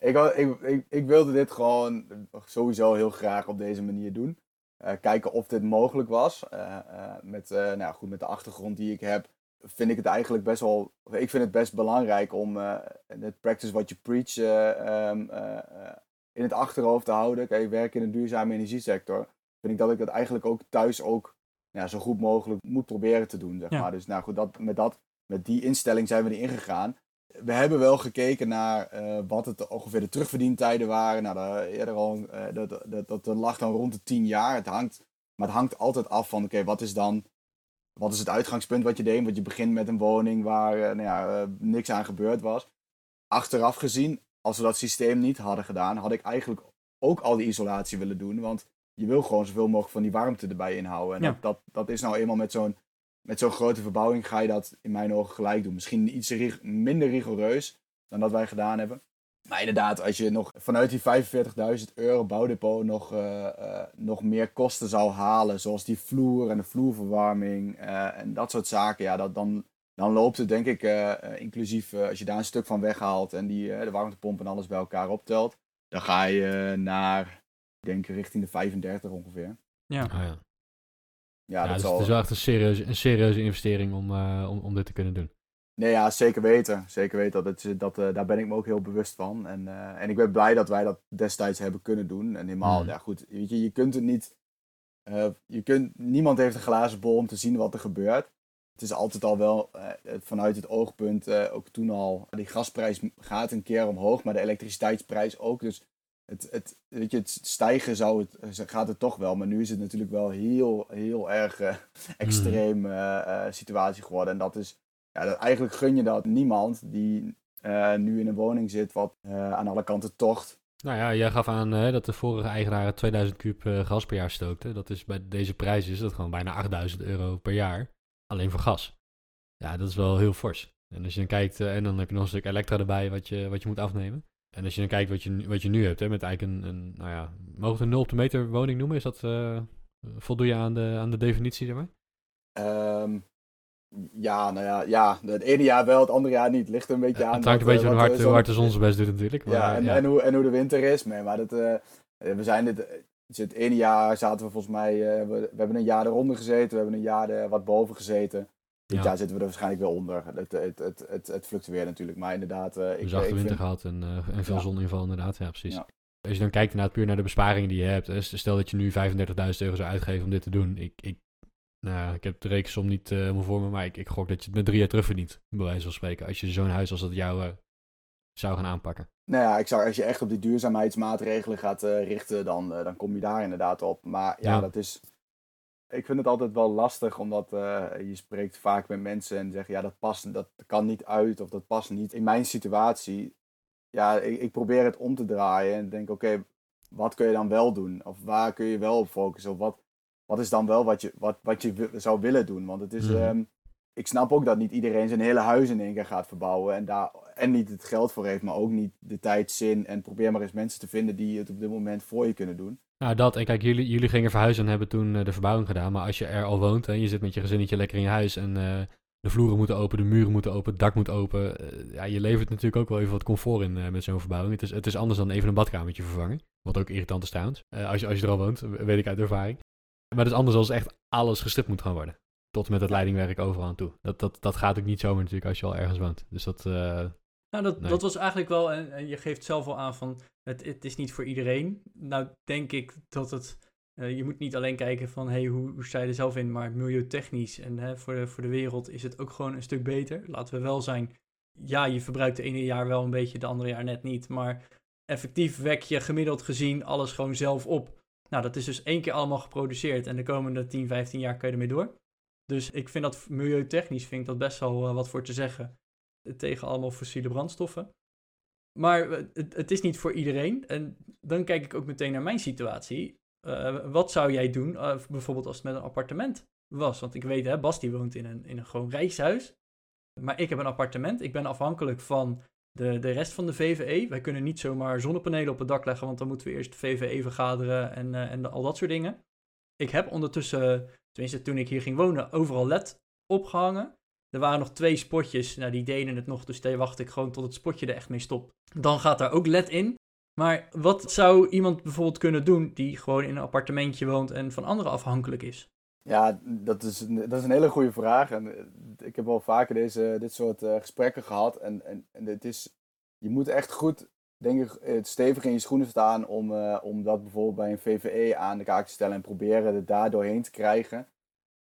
ik, ik, ik, ik wilde dit gewoon sowieso heel graag op deze manier doen. Eh, kijken of dit mogelijk was. Eh, eh, met, eh, nou ja, goed, met de achtergrond die ik heb, vind ik het eigenlijk best wel. Ik vind het best belangrijk om eh, het practice what you preach eh, ehm, eh, in het achterhoofd te houden. Kijk, ik werk in de duurzame energiesector. Vind ik dat ik dat eigenlijk ook thuis ook ja, zo goed mogelijk moet proberen te doen. Zeg Ja. maar. Dus nou goed, dat, met, dat, met die instelling zijn we erin gegaan we hebben wel gekeken naar wat het ongeveer de terugverdientijden waren. Nou, daar eerder al, dat, dat, dat, dat lag dan rond de 10 jaar. Het hangt, maar het hangt altijd af van, oké, wat is dan wat is het uitgangspunt wat je deed? Want je begint met een woning waar eh, nou ja, eh, niks aan gebeurd was. Achteraf gezien, als we dat systeem niet hadden gedaan, had ik eigenlijk ook al die isolatie willen doen. Want je wil gewoon zoveel mogelijk van die warmte erbij inhouden. En Ja. dat, dat, dat is nou eenmaal met zo'n met zo'n grote verbouwing ga je dat in mijn ogen gelijk doen. Misschien iets rig- minder rigoureus dan dat wij gedaan hebben. Maar inderdaad, als je nog vanuit die 45.000 euro bouwdepot nog, uh, nog meer kosten zou halen, zoals die vloer en de vloerverwarming en dat soort zaken, ja, dat, dan, dan loopt het denk ik, inclusief als je daar een stuk van weghaalt en die, de warmtepomp en alles bij elkaar optelt, dan ga je naar, ik denk richting de 35 ongeveer. Ja. Oh, ja. Ja, dat dus zal... het is wel echt een serieuze, een serieuze investering om, om, om dit te kunnen doen. Nee, ja, zeker weten. Zeker weten. Dat, dat, dat uh, daar ben ik me ook heel bewust van. En, uh, en ik ben blij dat wij dat destijds hebben kunnen doen. En helemaal, mm. ja goed, weet je, je kunt het niet... Uh, je kunt, niemand heeft een glazen bol om te zien wat er gebeurt. Het is altijd al wel vanuit het oogpunt, ook toen al, die gasprijs gaat een keer omhoog, maar de elektriciteitsprijs ook. Dus het, het, weet je, het stijgen zou het, gaat het toch wel. Maar nu is het natuurlijk wel heel, heel erg mm. extreem situatie geworden. En dat is ja, dat, eigenlijk gun je dat niemand die uh, nu in een woning zit wat uh, aan alle kanten tocht. Nou ja, jij gaf aan uh, dat de vorige eigenaren 2000 kub gas per jaar stookten. Dat is bij deze prijs is dat gewoon bijna 8000 euro per jaar. Alleen voor gas. Ja, dat is wel heel fors. En als je dan kijkt, en dan heb je nog een stuk elektra erbij wat je, wat je moet afnemen. En als je dan kijkt wat je, wat je nu hebt, hè, met eigenlijk een, een nou ja, mogen we een 0 op de meter woning noemen? Is dat, voldoe je aan de, aan de definitie, zeg maar? Um, ja, nou ja, ja, het ene jaar wel, het andere jaar niet. Ligt er een beetje aan. Het hangt een beetje hoe hard, hoe hard de zon zijn best doet natuurlijk. Maar, ja, en, ja. En, hoe, en hoe de winter is. Nee, maar dat, uh, we zijn dit, het ene jaar zaten we volgens mij, uh, we, we, hebben een jaar eronder gezeten, we hebben een jaar er wat boven gezeten. Dit ja. jaar zitten we er waarschijnlijk wel onder. Het, het, het, het, het fluctueert natuurlijk, maar inderdaad... Uh, ik, zachte winter vind... gehad en, en veel ja. zoninval inderdaad, ja precies. Als je dan kijkt naar puur naar de besparingen die je hebt, stel dat je nu 35.000 euro zou uitgeven om dit te doen. Ik, ik nou, ik heb de rekensom niet uh, helemaal voor me, maar ik, ik gok dat je het met drie jaar terug verdient, bij wijze van spreken. Als je zo'n huis als dat jou uh, zou gaan aanpakken. Nou ja, ik zou, als je echt op die duurzaamheidsmaatregelen gaat uh, richten, dan, dan kom je daar inderdaad op. Maar ja, ja, dat is. Ik vind het altijd wel lastig, omdat je spreekt vaak met mensen en zeggen: ja, dat past, dat kan niet uit of dat past niet. In mijn situatie, ja, ik, ik probeer het om te draaien en denk: oké, wat kun je dan wel doen? Of waar kun je wel op focussen? Of wat, wat is dan wel wat je, wat, wat je zou willen doen? Want het is, mm. ik snap ook dat niet iedereen zijn hele huis in één keer gaat verbouwen en daar en niet het geld voor heeft, maar ook niet de tijd, zin. En probeer maar eens mensen te vinden die het op dit moment voor je kunnen doen. Nou, dat. En kijk, jullie, jullie gingen verhuizen en hebben toen uh, de verbouwing gedaan. Maar als je er al woont en je zit met je gezinnetje lekker in je huis en uh, de vloeren moeten open, de muren moeten open, het dak moet open. Uh, ja, je levert natuurlijk ook wel even wat comfort in met zo'n verbouwing. Het is, het is anders dan even een badkamertje vervangen. Wat ook irritant is trouwens. als, je, als je er al woont, weet ik uit ervaring. Maar het is anders als echt alles gestript moet gaan worden. Tot met het leidingwerk overal aan toe. Dat, dat, dat gaat ook niet zomaar natuurlijk als je al ergens woont. Dus dat... Uh, nou, dat, dat was eigenlijk wel... En, je geeft zelf al aan van... Het, het is niet voor iedereen. Nou, denk ik dat het... Uh, je moet niet alleen kijken van... Hey, hoe, hoe sta je er zelf in? Maar milieutechnisch en hè, voor, de, voor de wereld is het ook gewoon een stuk beter. Laten we wel zijn... Ja, je verbruikt de ene jaar wel een beetje, de andere jaar net niet. Maar effectief wek je gemiddeld gezien alles gewoon zelf op. Nou, dat is dus één keer allemaal geproduceerd en de komende 10, 15 jaar kun je ermee door. Dus ik vind dat milieutechnisch vind ik dat best wel uh, wat voor te zeggen tegen allemaal fossiele brandstoffen. Maar uh, het, het, is niet voor iedereen. En dan kijk ik ook meteen naar mijn situatie. Wat zou jij doen, bijvoorbeeld als het met een appartement was? Want ik weet, hè, Bas die woont in een, in een gewoon reishuis. Maar ik heb een appartement. Ik ben afhankelijk van de, de rest van de VVE. Wij kunnen niet zomaar zonnepanelen op het dak leggen, want dan moeten we eerst de VVE vergaderen en, uh, en al dat soort dingen. Ik heb ondertussen, tenminste toen ik hier ging wonen, overal LED opgehangen. Er waren nog twee spotjes, nou die deden het nog, dus daar wacht ik gewoon tot het spotje er echt mee stopt. Dan gaat daar ook LED in. Maar wat zou iemand bijvoorbeeld kunnen doen die gewoon in een appartementje woont en van anderen afhankelijk is? Ja, dat is, dat is een hele goede vraag. En eh, ik heb al vaker deze, dit soort uh, gesprekken gehad. En, en, en het is, je moet echt goed, denk ik, het stevig in je schoenen staan om, om dat bijvoorbeeld bij een VVE aan de kaak te stellen en proberen het daar doorheen te krijgen.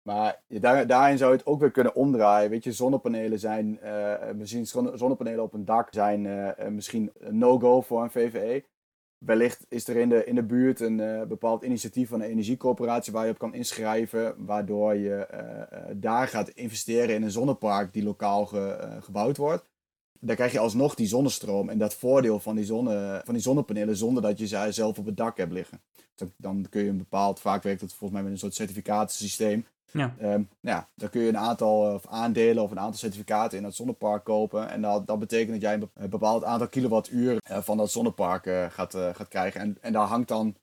Maar je, daar, daarin zou je het ook weer kunnen omdraaien. Weet je, zonnepanelen zijn, misschien zonnepanelen op een dak zijn misschien een no-go voor een VVE wellicht is er in de, in de buurt een uh, bepaald initiatief van een energiecoöperatie waar je op kan inschrijven, waardoor je uh, daar gaat investeren in een zonnepark die lokaal ge, gebouwd wordt. Dan krijg je alsnog die zonnestroom en dat voordeel van die, zonne, van die zonnepanelen zonder dat je ze zelf op het dak hebt liggen. Dan kun je een bepaald, vaak werkt het volgens mij met een soort certificatensysteem, Ja. Ehm, ja, dan kun je een aantal of aandelen of een aantal certificaten in het zonnepark kopen. En dat, dat betekent dat jij een bepaald aantal kilowattuur van dat zonnepark gaat, gaat krijgen. En, en daar hangt dan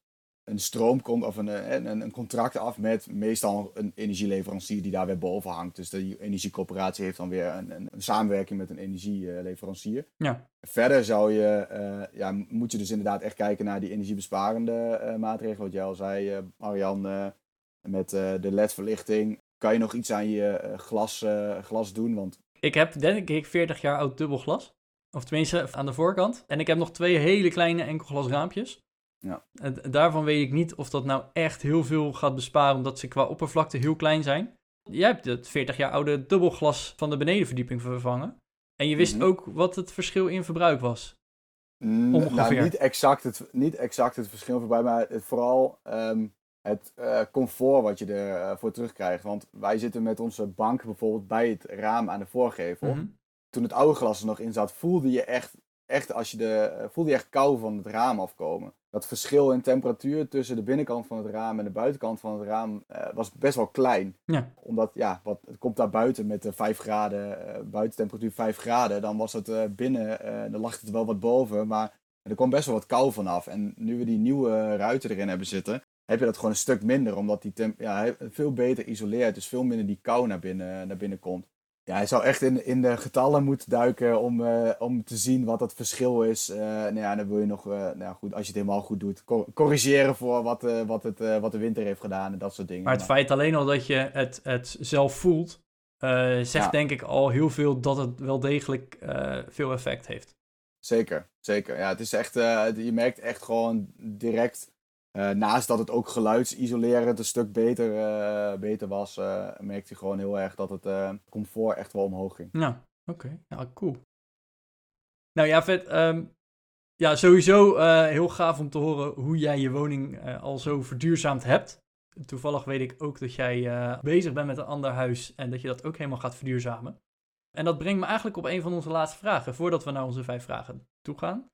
een stroomcont of een, een, een contract af met meestal een energieleverancier die daar weer boven hangt. Dus die energiecoöperatie heeft dan weer een, een, een samenwerking met een energieleverancier. Ja. Verder zou je, uh, ja, moet je dus inderdaad echt kijken naar die energiebesparende uh, maatregelen. Wat jij al zei, uh, Met de LED-verlichting. Kan je nog iets aan je glas, glas doen? Want... Ik heb denk ik 40 jaar oud dubbelglas. Of tenminste aan de voorkant. En ik heb nog twee hele kleine enkelglasraampjes. Ja. En daarvan weet ik niet of dat nou echt heel veel gaat besparen, omdat ze qua oppervlakte heel klein zijn. Jij hebt het 40 jaar oude dubbelglas van de benedenverdieping vervangen. En je wist Mhm. ook wat het verschil in verbruik was. Nou, Ongeveer. niet exact het, niet exact het verschil voorbij, maar het, vooral ehm, het eh, comfort wat je ervoor voor terugkrijgt. Want wij zitten met onze bank bijvoorbeeld bij het raam aan de voorgevel. Mhm. Toen het oude glas er nog in zat, voelde je echt, echt, als je de, eh, voelde je echt kou van het raam afkomen. Dat verschil in temperatuur tussen de binnenkant van het raam en de buitenkant van het raam eh, was best wel klein. Ja. Omdat, ja, wat, het komt daar buiten met de 5 graden, eh, buitentemperatuur 5 graden. Dan was het eh, binnen, eh, dan lag het wel wat boven, maar er kwam best wel wat kou vanaf. En nu we die nieuwe ruiten erin hebben zitten, heb je dat gewoon een stuk minder. Omdat die temp ja, hij veel beter isoleert, dus veel minder die kou naar binnen, naar binnen komt. Ja, hij zou echt in, in de getallen moeten duiken om, eh, om te zien wat het verschil is. Eh nou ja, dan wil je nog, eh, nou goed, als je het helemaal goed doet, cor- corrigeren voor wat, wat, het, wat de winter heeft gedaan en dat soort dingen. Maar het feit alleen al dat je het, het zelf voelt, zegt Ja. denk ik al heel veel dat het wel degelijk veel effect heeft. Zeker, zeker. Ja, het is echt, je merkt echt gewoon direct, eh, naast dat het ook geluidsisolerend een stuk beter, eh, beter was, eh merkte je gewoon heel erg dat het comfort echt wel omhoog ging. Nou, oké. Ja, cool. Nou ja, vet. ehm, ja, sowieso heel gaaf om te horen hoe jij je woning al zo verduurzaamd hebt. Toevallig weet ik ook dat jij bezig bent met een ander huis en dat je dat ook helemaal gaat verduurzamen. En dat brengt me eigenlijk op een van onze laatste vragen, voordat we naar onze vijf vragen toe gaan.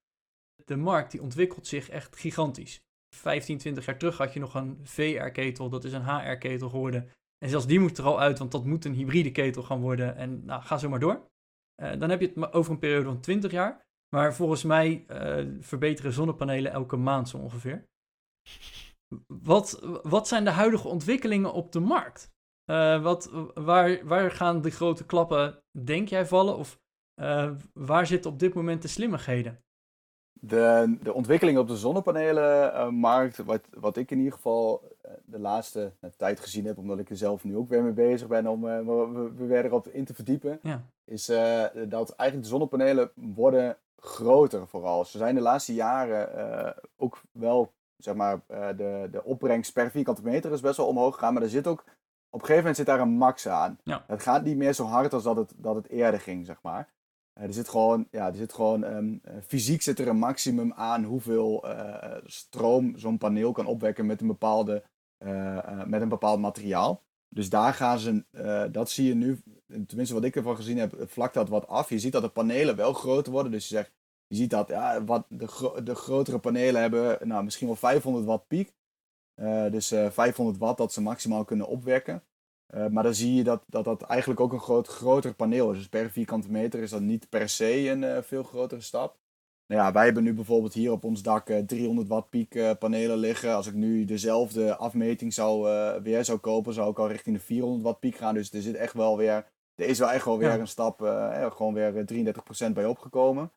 De markt die ontwikkelt zich echt gigantisch. 15, 20 jaar terug had je nog een VR-ketel, dat is een HR-ketel geworden. En zelfs die moet er al uit, want dat moet een hybride ketel gaan worden. En nou, ga zo maar door. Eh, dan heb je het over een periode van 20 jaar. Maar volgens mij eh, verbeteren zonnepanelen elke maand zo ongeveer. Wat, wat zijn de huidige ontwikkelingen op de markt? Eh, wat, waar, waar gaan de grote klappen, denk jij, vallen? Of waar zitten op dit moment de slimmigheden? De, de ontwikkeling op de zonnepanelenmarkt, wat, wat ik in ieder geval eh, de laatste eh, tijd gezien heb, omdat ik er zelf nu ook weer mee bezig ben om eh, we, we- we weer erop in te verdiepen, Ja. is eh, dat eigenlijk de zonnepanelen worden groter vooral. Ze zijn de laatste jaren eh, ook wel, zeg maar, eh, de, de opbrengst per vierkante meter is best wel omhoog gegaan, maar er zit ook, op een gegeven moment zit daar een max aan. Ja. Het gaat niet meer zo hard als dat het, dat het eerder ging, zeg maar. Eh, er zit gewoon, ja, er zit gewoon ehm, eh, fysiek zit er een maximum aan hoeveel eh, stroom zo'n paneel kan opwekken met een, bepaalde, met een bepaald materiaal. Dus daar gaan ze, dat zie je nu, tenminste wat ik ervan gezien heb, vlakt dat wat af. Je ziet dat de panelen wel groter worden. Dus je zegt, je ziet dat ja, wat de, de grotere panelen hebben nou, misschien wel 500 watt piek. Dus eh, 500 watt dat ze maximaal kunnen opwekken. Eh, maar dan zie je dat, dat dat eigenlijk ook een groot, groter paneel is. Dus per vierkante meter is dat niet per se een eh, veel grotere stap. Nou ja, wij hebben nu bijvoorbeeld hier op ons dak eh, 300 watt piek eh, panelen liggen. Als ik nu dezelfde afmeting zou, eh, weer zou kopen, zou ik al richting de 400 watt piek gaan. Dus er zit echt wel weer, er is wel echt wel weer Ja. een stap, eh, eh, gewoon weer eh, 33% bij opgekomen.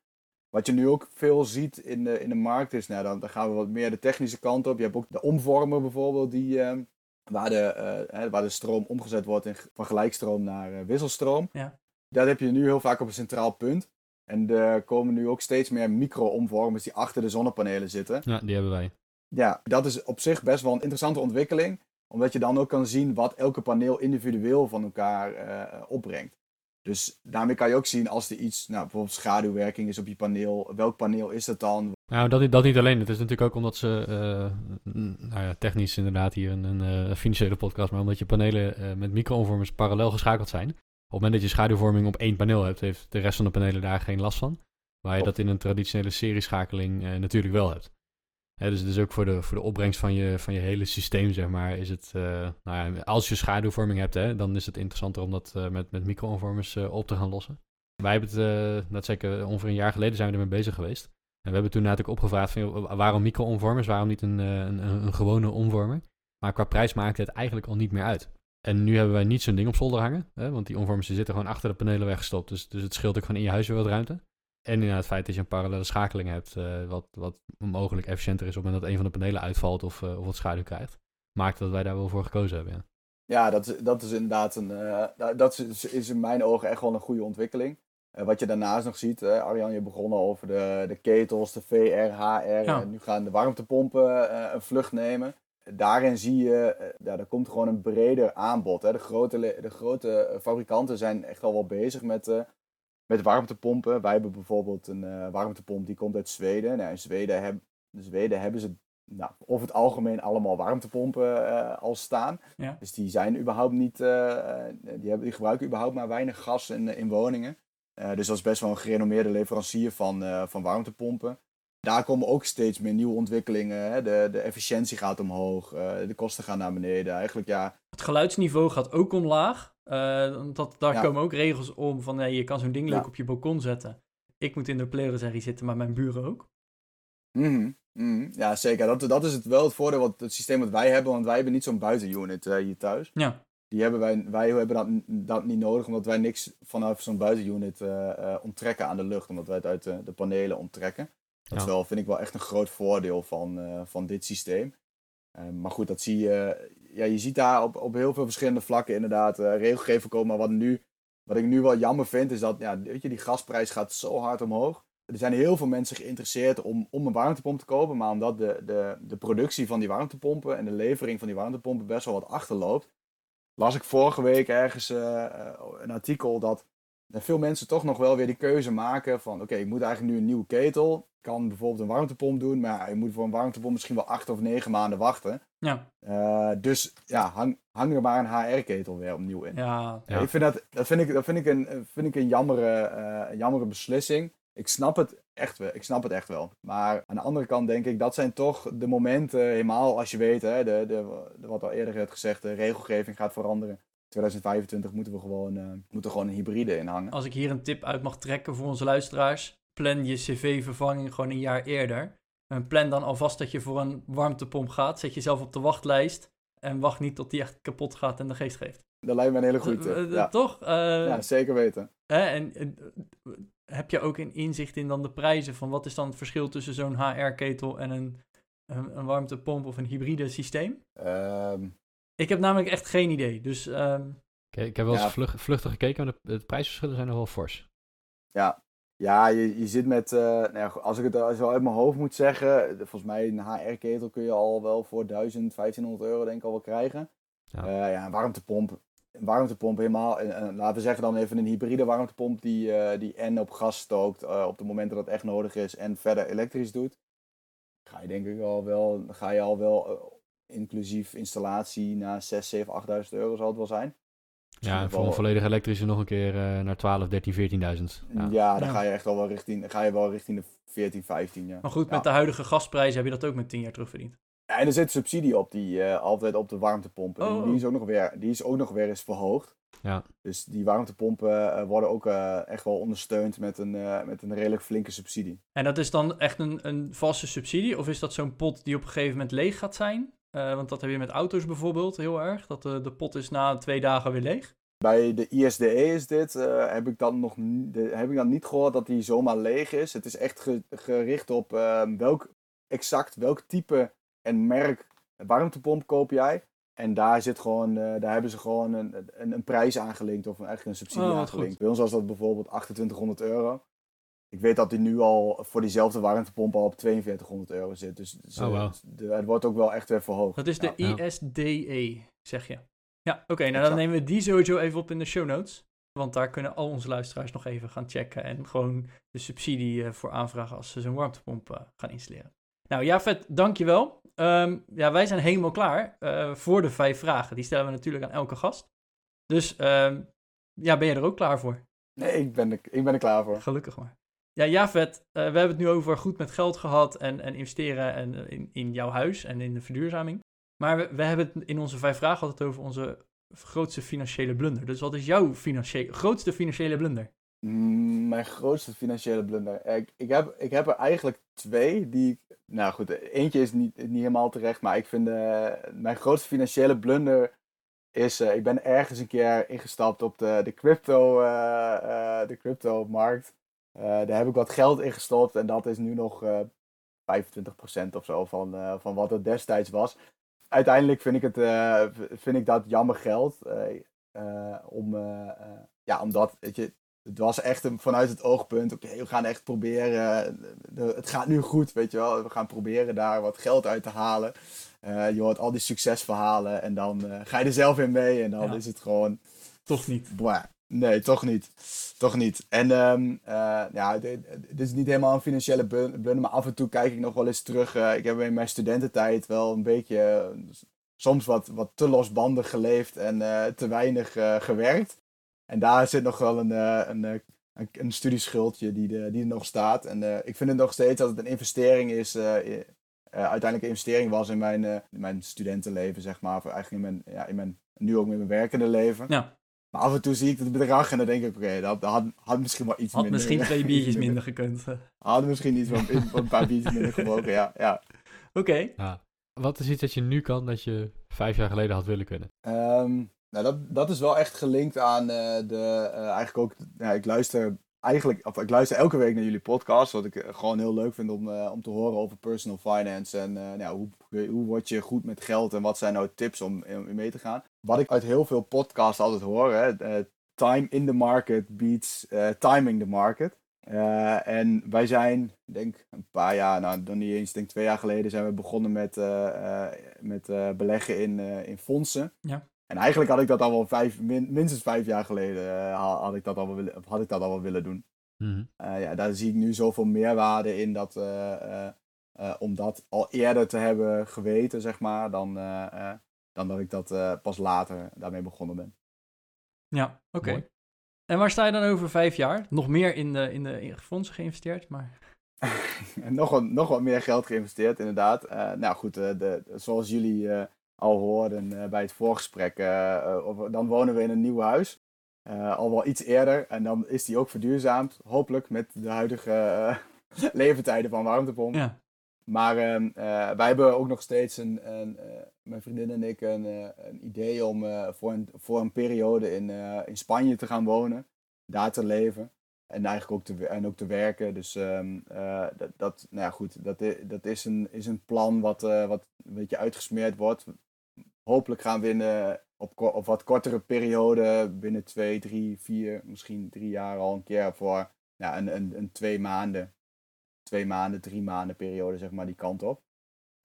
Wat je nu ook veel ziet in de, in de markt is, nou, dan, dan gaan we wat meer de technische kant op. Je hebt ook de omvormer bijvoorbeeld, die, eh, waar, de, eh, hè, waar de stroom omgezet wordt in, van gelijkstroom naar eh, wisselstroom. Ja. Dat heb je nu heel vaak op een centraal punt. En er komen nu ook steeds meer micro-omvormers die achter de zonnepanelen zitten. Ja, die hebben wij. Ja, dat is op zich best wel een interessante ontwikkeling. Omdat je dan ook kan zien wat elke paneel individueel van elkaar eh, opbrengt. Dus daarmee kan je ook zien als er iets, nou, bijvoorbeeld schaduwwerking is op je paneel. Welk paneel is dat dan? Nou, dat, niet- dat niet alleen. Het is natuurlijk ook omdat ze, n- nou ja, technisch inderdaad hier een, een eh, financiële podcast, maar omdat je panelen eh, met micro-omvormers parallel geschakeld zijn. Op het moment dat je schaduwvorming op één paneel hebt, heeft de rest van de panelen daar geen last van. Waar je dat in een traditionele serieschakeling natuurlijk wel hebt. Dus, dus ook voor de, voor de opbrengst van je, van je hele systeem, zeg maar, is het, uh, nou ja, als je schaduwvorming hebt, hè, dan is het interessanter om dat uh, met, met micro-onvormers uh, op te gaan lossen. Wij hebben het, ongeveer een jaar geleden zijn we ermee bezig geweest. En we hebben toen natuurlijk opgevraagd van, waarom micro-onvormers, waarom niet een, een, een, gewone omvormer? Maar qua prijs maakt het eigenlijk al niet meer uit. En nu hebben wij niet zo'n ding op zolder hangen, hè, want die omvormers die zitten gewoon achter de panelen weggestopt. Dus, dus het scheelt ook gewoon in je huis weer wat ruimte. En inderdaad het feit dat je een parallele schakeling hebt, uh, wat, wat mogelijk efficiënter is op het moment dat een van de panelen uitvalt of, uh, of wat schaduw krijgt, maakt dat wij daar wel voor gekozen hebben. Ja, ja dat, is, dat is inderdaad een, uh, dat is, is in mijn ogen echt wel een goede ontwikkeling. wat je daarnaast nog ziet, Arjan, je begonnen over de, de ketels, de VR, HR, ja. en nu gaan de warmtepompen een vlucht nemen daarin zie je, ja, er komt gewoon een breder aanbod. Hè. De, grote, de grote fabrikanten zijn echt al wel bezig met, uh, met warmtepompen. Wij hebben bijvoorbeeld een uh, warmtepomp die komt uit Zweden. Nou, in Zweden, heb, in Zweden hebben ze nou, over het algemeen allemaal warmtepompen uh, al staan. Ja. Dus die zijn überhaupt niet, die, hebben, die gebruiken überhaupt maar weinig gas in, in woningen. dus dat is best wel een gerenommeerde leverancier van, van warmtepompen daar komen ook steeds meer nieuwe ontwikkelingen. Hè? De, de efficiëntie gaat omhoog, de kosten gaan naar beneden. Eigenlijk, ja. Het geluidsniveau gaat ook omlaag. Uh, dat, daar ja. komen ook regels om van hey, je kan zo'n ding leuk ja. op je balkon zetten. Ik moet in de pleurenserie zitten, maar mijn buren ook. Mm -hmm. Ja, zeker. Dat, dat is het wel het voordeel, wat, het systeem wat wij hebben. Want wij hebben niet zo'n buitenunit uh, hier thuis. Ja. Die hebben wij, wij hebben dat, dat niet nodig, omdat wij niks vanaf zo'n buitenunit onttrekken aan de lucht. Omdat wij het uit de, de panelen onttrekken. Dat wel, vind ik wel echt een groot voordeel van, uh, van dit systeem. Uh, maar goed, dat zie je. Ja, je ziet daar op, op heel veel verschillende vlakken inderdaad uh, regelgeving komen. Maar wat, nu, wat ik nu wel jammer vind, is dat ja, weet je, die gasprijs gaat zo hard omhoog. Er zijn heel veel mensen geïnteresseerd om, om een warmtepomp te kopen. Maar omdat de, de, de productie van die warmtepompen en de levering van die warmtepompen best wel wat achterloopt. Las ik vorige week ergens een artikel dat veel mensen toch nog wel weer die keuze maken van oké, ik moet eigenlijk nu een nieuwe ketel kan bijvoorbeeld een warmtepomp doen, maar je moet voor een warmtepomp misschien wel acht of negen maanden wachten. Ja. Uh, dus ja, hang, hang er maar een HR-ketel weer opnieuw in. Ja. ja. Ik vind dat, dat, vind ik, dat vind ik een, vind ik een jammere, uh, een jammere beslissing. Ik snap het echt wel. Ik snap het echt wel. Maar aan de andere kant denk ik, dat zijn toch de momenten, helemaal als je weet, hè, de, de, de, wat al eerder werd gezegd, de regelgeving gaat veranderen. 2025 moeten we gewoon, uh, moeten gewoon een hybride in hangen. Als ik hier een tip uit mag trekken voor onze luisteraars plan je cv-vervanging gewoon een jaar eerder. En plan dan alvast dat je voor een warmtepomp gaat. Zet jezelf op de wachtlijst. En wacht niet tot die echt kapot gaat en de geest geeft. Dat lijkt me een hele goede ja. Toch? Uh, ja, zeker weten. En, en, heb je ook een inzicht in dan de prijzen? Van wat is dan het verschil tussen zo'n HR-ketel en een, een, een, warmtepomp of een hybride systeem? Um... Ik heb namelijk echt geen idee. Dus, um... okay, ik heb wel eens ja. vluchtig gekeken, maar de, de prijsverschillen zijn nog wel fors. Ja, ja, je, je zit met, uh, nou ja, als ik het zo uit mijn hoofd moet zeggen, volgens mij een HR-ketel kun je al wel voor 1000, 1500 euro denk ik al wel krijgen. Ja, uh, ja een warmtepomp, een warmtepomp helemaal, en, en, laten we zeggen dan even een hybride warmtepomp die, uh, die en op gas stookt op de momenten dat het echt nodig is en verder elektrisch doet. Ga je denk ik al wel, ga je al wel inclusief installatie naar 6, 7, 8000 euro zal het wel zijn. Ja, voor een volledig elektrische nog een keer uh, naar 12, 13, 14.000. Ja. ja, dan ja. ga je echt al wel richting, dan ga je wel richting de 14, 15. Ja. Maar goed, met de huidige gasprijzen heb je dat ook met 10 jaar terugverdiend. Ja, en er zit subsidie op die uh, altijd op de warmtepompen. Oh. Die, is ook nog weer, die is ook nog weer eens verhoogd. Ja. Dus die warmtepompen uh, worden ook echt wel ondersteund met een, met een redelijk flinke subsidie. En dat is dan echt een, een vaste subsidie? Of is dat zo'n pot die op een gegeven moment leeg gaat zijn? Uh, want dat heb je met auto's bijvoorbeeld heel erg. Dat de, de pot is na twee dagen weer leeg. Bij de ISDE is dit, uh, heb, ik dan nog, de, heb ik dan niet gehoord dat die zomaar leeg is. Het is echt ge, gericht op uh, welk, exact welk type en merk warmtepomp koop jij. En daar, zit gewoon, uh, daar hebben ze gewoon een, een, een prijs aangelinkt of eigenlijk een subsidie oh, aangelinkt. goed. Bij ons was dat bijvoorbeeld 2800 euro. Ik weet dat die nu al voor diezelfde warmtepomp al op 4200 euro zit. Dus, dus oh, wow. de, het wordt ook wel echt weer verhoogd. Dat is de ja. ISDE, zeg je. Ja, oké. Okay, nou dan nemen we die sowieso even op in de show notes. Want daar kunnen al onze luisteraars nog even gaan checken. En gewoon de subsidie uh, voor aanvragen als ze zo'n warmtepomp uh, gaan installeren. Nou, ja, vet, dankjewel. Um, ja, wij zijn helemaal klaar uh, voor de vijf vragen. Die stellen we natuurlijk aan elke gast. Dus um, ja, ben je er ook klaar voor? Nee, ik ben er, ik ben er klaar voor. Gelukkig maar. Ja, Javet, uh, we hebben het nu over goed met geld gehad en, en investeren en, uh, in, in jouw huis en in de verduurzaming. Maar we, we hebben het in onze vijf vragen altijd over onze grootste financiële blunder. Dus wat is jouw grootste financiële blunder? Mm, mijn grootste financiële blunder. Ik, ik, heb, ik heb er eigenlijk twee die. Nou goed, eentje is niet, niet helemaal terecht, maar ik vind uh, mijn grootste financiële blunder is. Ik ben ergens een keer ingestapt op de, de crypto, de crypto markt. Daar heb ik wat geld in gestopt en dat is nu nog 25% of zo van, van wat het destijds was. Uiteindelijk vind ik, het, vind ik dat jammer geld. om, ja, omdat weet je, het was echt een, vanuit het oogpunt, oké, we gaan echt proberen, het gaat nu goed, weet je wel, we gaan proberen daar wat geld uit te halen. Uh, je hoort al die succesverhalen en dan uh, ga je er zelf in mee en dan ja. is het gewoon... Toch niet. Boah, nee, toch niet. Toch niet. En um, uh, ja, dit is niet helemaal een financiële blunder, maar af en toe kijk ik nog wel eens terug. ik heb in mijn studententijd wel een beetje, soms wat, wat te losbandig geleefd en te weinig gewerkt. En daar zit nog wel een, een, een, een studieschuldje die, die er nog staat. En ik vind het nog steeds dat het een investering is. Uiteindelijk een investering was in mijn, mijn studentenleven, zeg maar. Of eigenlijk in mijn, ja, in mijn, nu ook in mijn werkende leven. Ja. Maar af en toe zie ik het bedrag en dan denk ik, oké, okay, dat, dat had, had, misschien wel iets had minder. misschien twee biertjes minder gekund. Had misschien iets van een paar biertjes minder gebroken, ja. ja. Oké. Okay. Ja. Wat is iets dat je nu kan dat je vijf jaar geleden had willen kunnen? Um, nou, dat, dat is wel echt gelinkt aan uh, de. Uh, eigenlijk ook. Ja, ik luister eigenlijk. Of ik luister elke week naar jullie podcast. Wat ik gewoon heel leuk vind om, uh, om te horen over personal finance. En nou, hoe, hoe word je goed met geld en wat zijn nou tips om, om mee te gaan. Wat ik uit heel veel podcasts altijd hoor. Hè, time in the market beats timing the market. en wij zijn, denk een paar jaar, nou dan niet eens, denk twee jaar geleden zijn we begonnen met, met beleggen in, in fondsen. Ja. En eigenlijk had ik dat al wel vijf, min, minstens vijf jaar geleden had, ik dat al wel willen, had ik dat al wel willen doen. Uh, ja, daar zie ik nu zoveel meerwaarde in dat, om dat al eerder te hebben geweten, zeg maar, dan, dan dat ik dat pas later daarmee begonnen ben. Ja, oké. Okay. En waar sta je dan over vijf jaar? Nog meer in de, in de in fondsen geïnvesteerd, maar... nog, wat, nog wat meer geld geïnvesteerd, inderdaad. nou goed, de, zoals jullie al hoorden bij het voorgesprek, dan wonen we in een nieuw huis. al wel iets eerder. En dan is die ook verduurzaamd. Hopelijk met de huidige leeftijden van warmtepomp. Ja. Maar ehm, wij hebben ook nog steeds, een, een mijn vriendin en ik, een, een idee om voor, een, voor een periode in, in Spanje te gaan wonen. Daar te leven. En eigenlijk ook te, en ook te werken. Dus uh, dat, dat, nou ja, goed, dat, is, dat is, een, is een plan wat, wat een beetje uitgesmeerd wordt. Hopelijk gaan we in, op, op wat kortere periode, binnen twee, drie, vier, misschien drie jaar al een keer voor ja, een, een, een twee maanden, twee maanden, drie maanden periode, zeg maar, die kant op.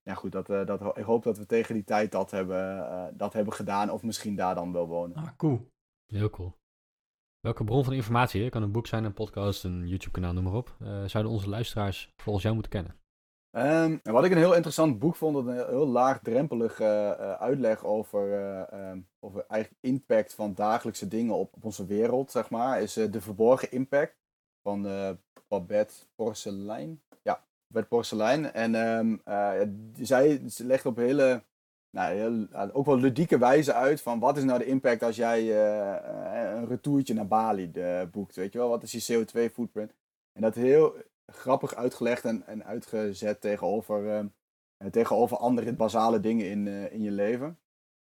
Ja goed, dat, dat, ik hoop dat we tegen die tijd dat hebben, dat hebben gedaan of misschien daar dan wel wonen. Ah, cool. Heel cool. Welke bron van informatie, kan een boek zijn, een podcast, een YouTube-kanaal, noem maar op, uh, zouden onze luisteraars volgens jou moeten kennen? Um, wat ik een heel interessant boek vond, een heel laagdrempelige uh, uitleg over, uh, um, over eigenlijk impact van dagelijkse dingen op, op onze wereld, zeg maar, is De Verborgen Impact van Babette Porcelein. Ja, Babette Porcelein. En um, zij legt op hele nou, heel, ook wel ludieke wijze uit van wat is nou de impact als jij uh, een retourtje naar Bali boekt, weet je wel, wat is je CO2 footprint? En dat heel grappig uitgelegd en, en uitgezet tegenover, uh, tegenover andere basale dingen in, uh, in je leven.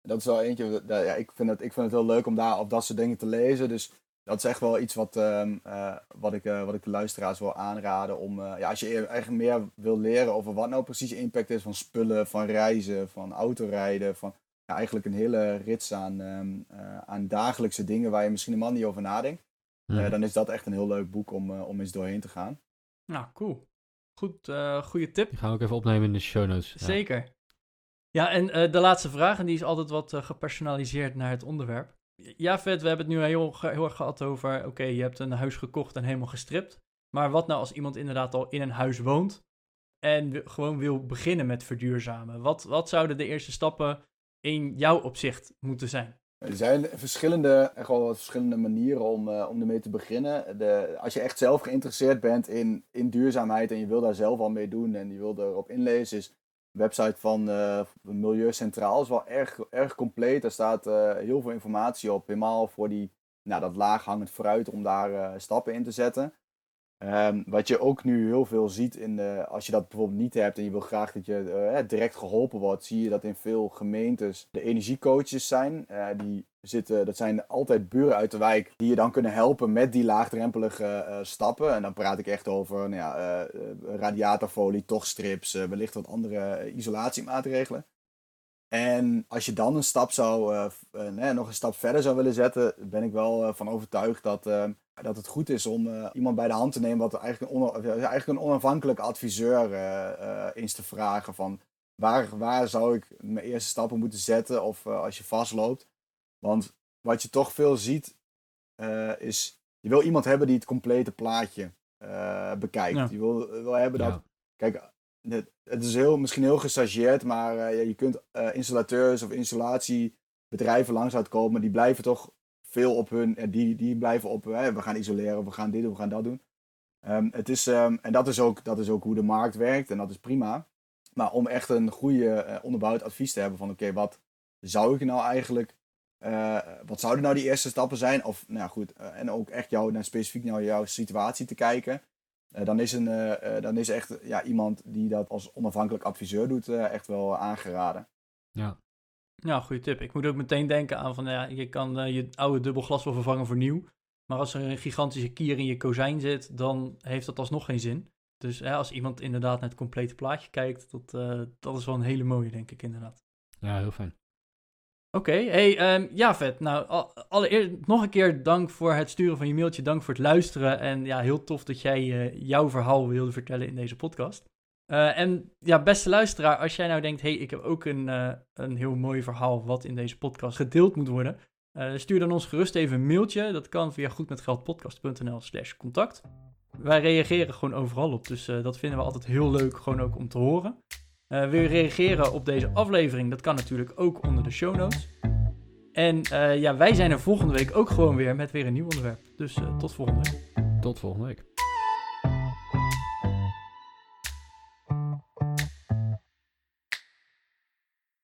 Dat is wel eentje, ja, ik, vind het, ik vind het heel leuk om daar op dat soort dingen te lezen, dus dat is echt wel iets wat, uh, uh, wat, ik, uh, wat ik de luisteraars wil aanraden. Om, ja, als je eigenlijk meer wil leren over wat nou precies de impact is van spullen, van reizen, van autorijden. Van ja, eigenlijk een hele rits aan, um, aan dagelijkse dingen waar je misschien helemaal niet over nadenkt. Mm. dan is dat echt een heel leuk boek om, om eens doorheen te gaan. Nou, cool. Goed, goede tip. Die gaan we ook even opnemen in de show notes. Ja. Zeker. Ja, en de laatste vraag, en die is altijd wat gepersonaliseerd naar het onderwerp. Ja, vet. We hebben het nu heel, heel erg gehad over. Oké, je hebt een huis gekocht en helemaal gestript. Maar wat nou als iemand inderdaad al in een huis woont. en gewoon wil beginnen met verduurzamen? Wat, wat zouden de eerste stappen in jouw opzicht moeten zijn? Er zijn verschillende, echt wel wat verschillende manieren om, uh, om ermee te beginnen. De, als je echt zelf geïnteresseerd bent in, in duurzaamheid en je wil daar zelf al mee doen en je wil erop inlezen, is website van uh, Milieu Centraal is wel erg, erg compleet. Daar staat uh, heel veel informatie op, helemaal voor die, nou, dat laaghangend fruit om daar stappen in te zetten. Um, wat je ook nu heel veel ziet, in de, als je dat bijvoorbeeld niet hebt en je wil graag dat je direct geholpen wordt, zie je dat in veel gemeentes de energiecoaches zijn. Die zitten, dat zijn altijd buren uit de wijk die je dan kunnen helpen met die laagdrempelige uh, stappen. En dan praat ik echt over nou ja, radiatorfolie, tochtstrips, wellicht wat andere isolatiemaatregelen. En als je dan een stap zou, nog een stap verder zou willen zetten, ben ik wel van overtuigd dat dat het goed is om iemand bij de hand te nemen wat eigenlijk een, eigenlijk een onafhankelijk adviseur eens te vragen van waar, waar zou ik mijn eerste stappen moeten zetten of als je vastloopt. Want wat je toch veel ziet is, je wil iemand hebben die het complete plaatje bekijkt. Ja. Je wil, wil hebben dat, ja. kijk, het, het, is heel, misschien heel gestageerd, maar ja, je kunt installateurs of installatiebedrijven langs uitkomen, die blijven toch veel op hun, die, die blijven op, hè, we gaan isoleren, we gaan dit doen, we gaan dat doen. Um, het is, um, en dat is, ook, dat is ook hoe de markt werkt en dat is prima. Maar om echt een goede uh, onderbouwd advies te hebben van oké, wat zou ik nou eigenlijk, uh, wat zouden nou die eerste stappen zijn? Of nou goed, uh, en ook echt jou, naar specifiek naar jouw situatie te kijken. dan, is een, dan is echt ja, iemand die dat als onafhankelijk adviseur doet echt wel aangeraden. Ja, ja, goede tip. Ik moet ook meteen denken aan van, ja, je kan uh, je oude dubbelglas wel vervangen voor nieuw. Maar als er een gigantische kier in je kozijn zit, dan heeft dat alsnog geen zin. Dus hè, als iemand inderdaad naar het complete plaatje kijkt, dat, uh, dat is wel een hele mooie, denk ik, inderdaad. Ja, heel fijn. Oké, hey, um, ja, vet. Nou, allereerst nog een keer dank voor het sturen van je mailtje. Dank voor het luisteren. En ja, heel tof dat jij uh, jouw verhaal wilde vertellen in deze podcast. Uh, en ja, beste luisteraar, als jij nou denkt, hey, ik heb ook een, uh, een heel mooi verhaal wat in deze podcast gedeeld moet worden, stuur dan ons gerust even een mailtje. Dat kan via goedmetgeldpodcast.nl slash contact. Wij reageren gewoon overal op, dus dat vinden we altijd heel leuk, gewoon ook om te horen. Wil je reageren op deze aflevering? Dat kan natuurlijk ook onder de show notes. En ja, wij zijn er volgende week ook gewoon weer met weer een nieuw onderwerp. Dus tot volgende week. Tot volgende week.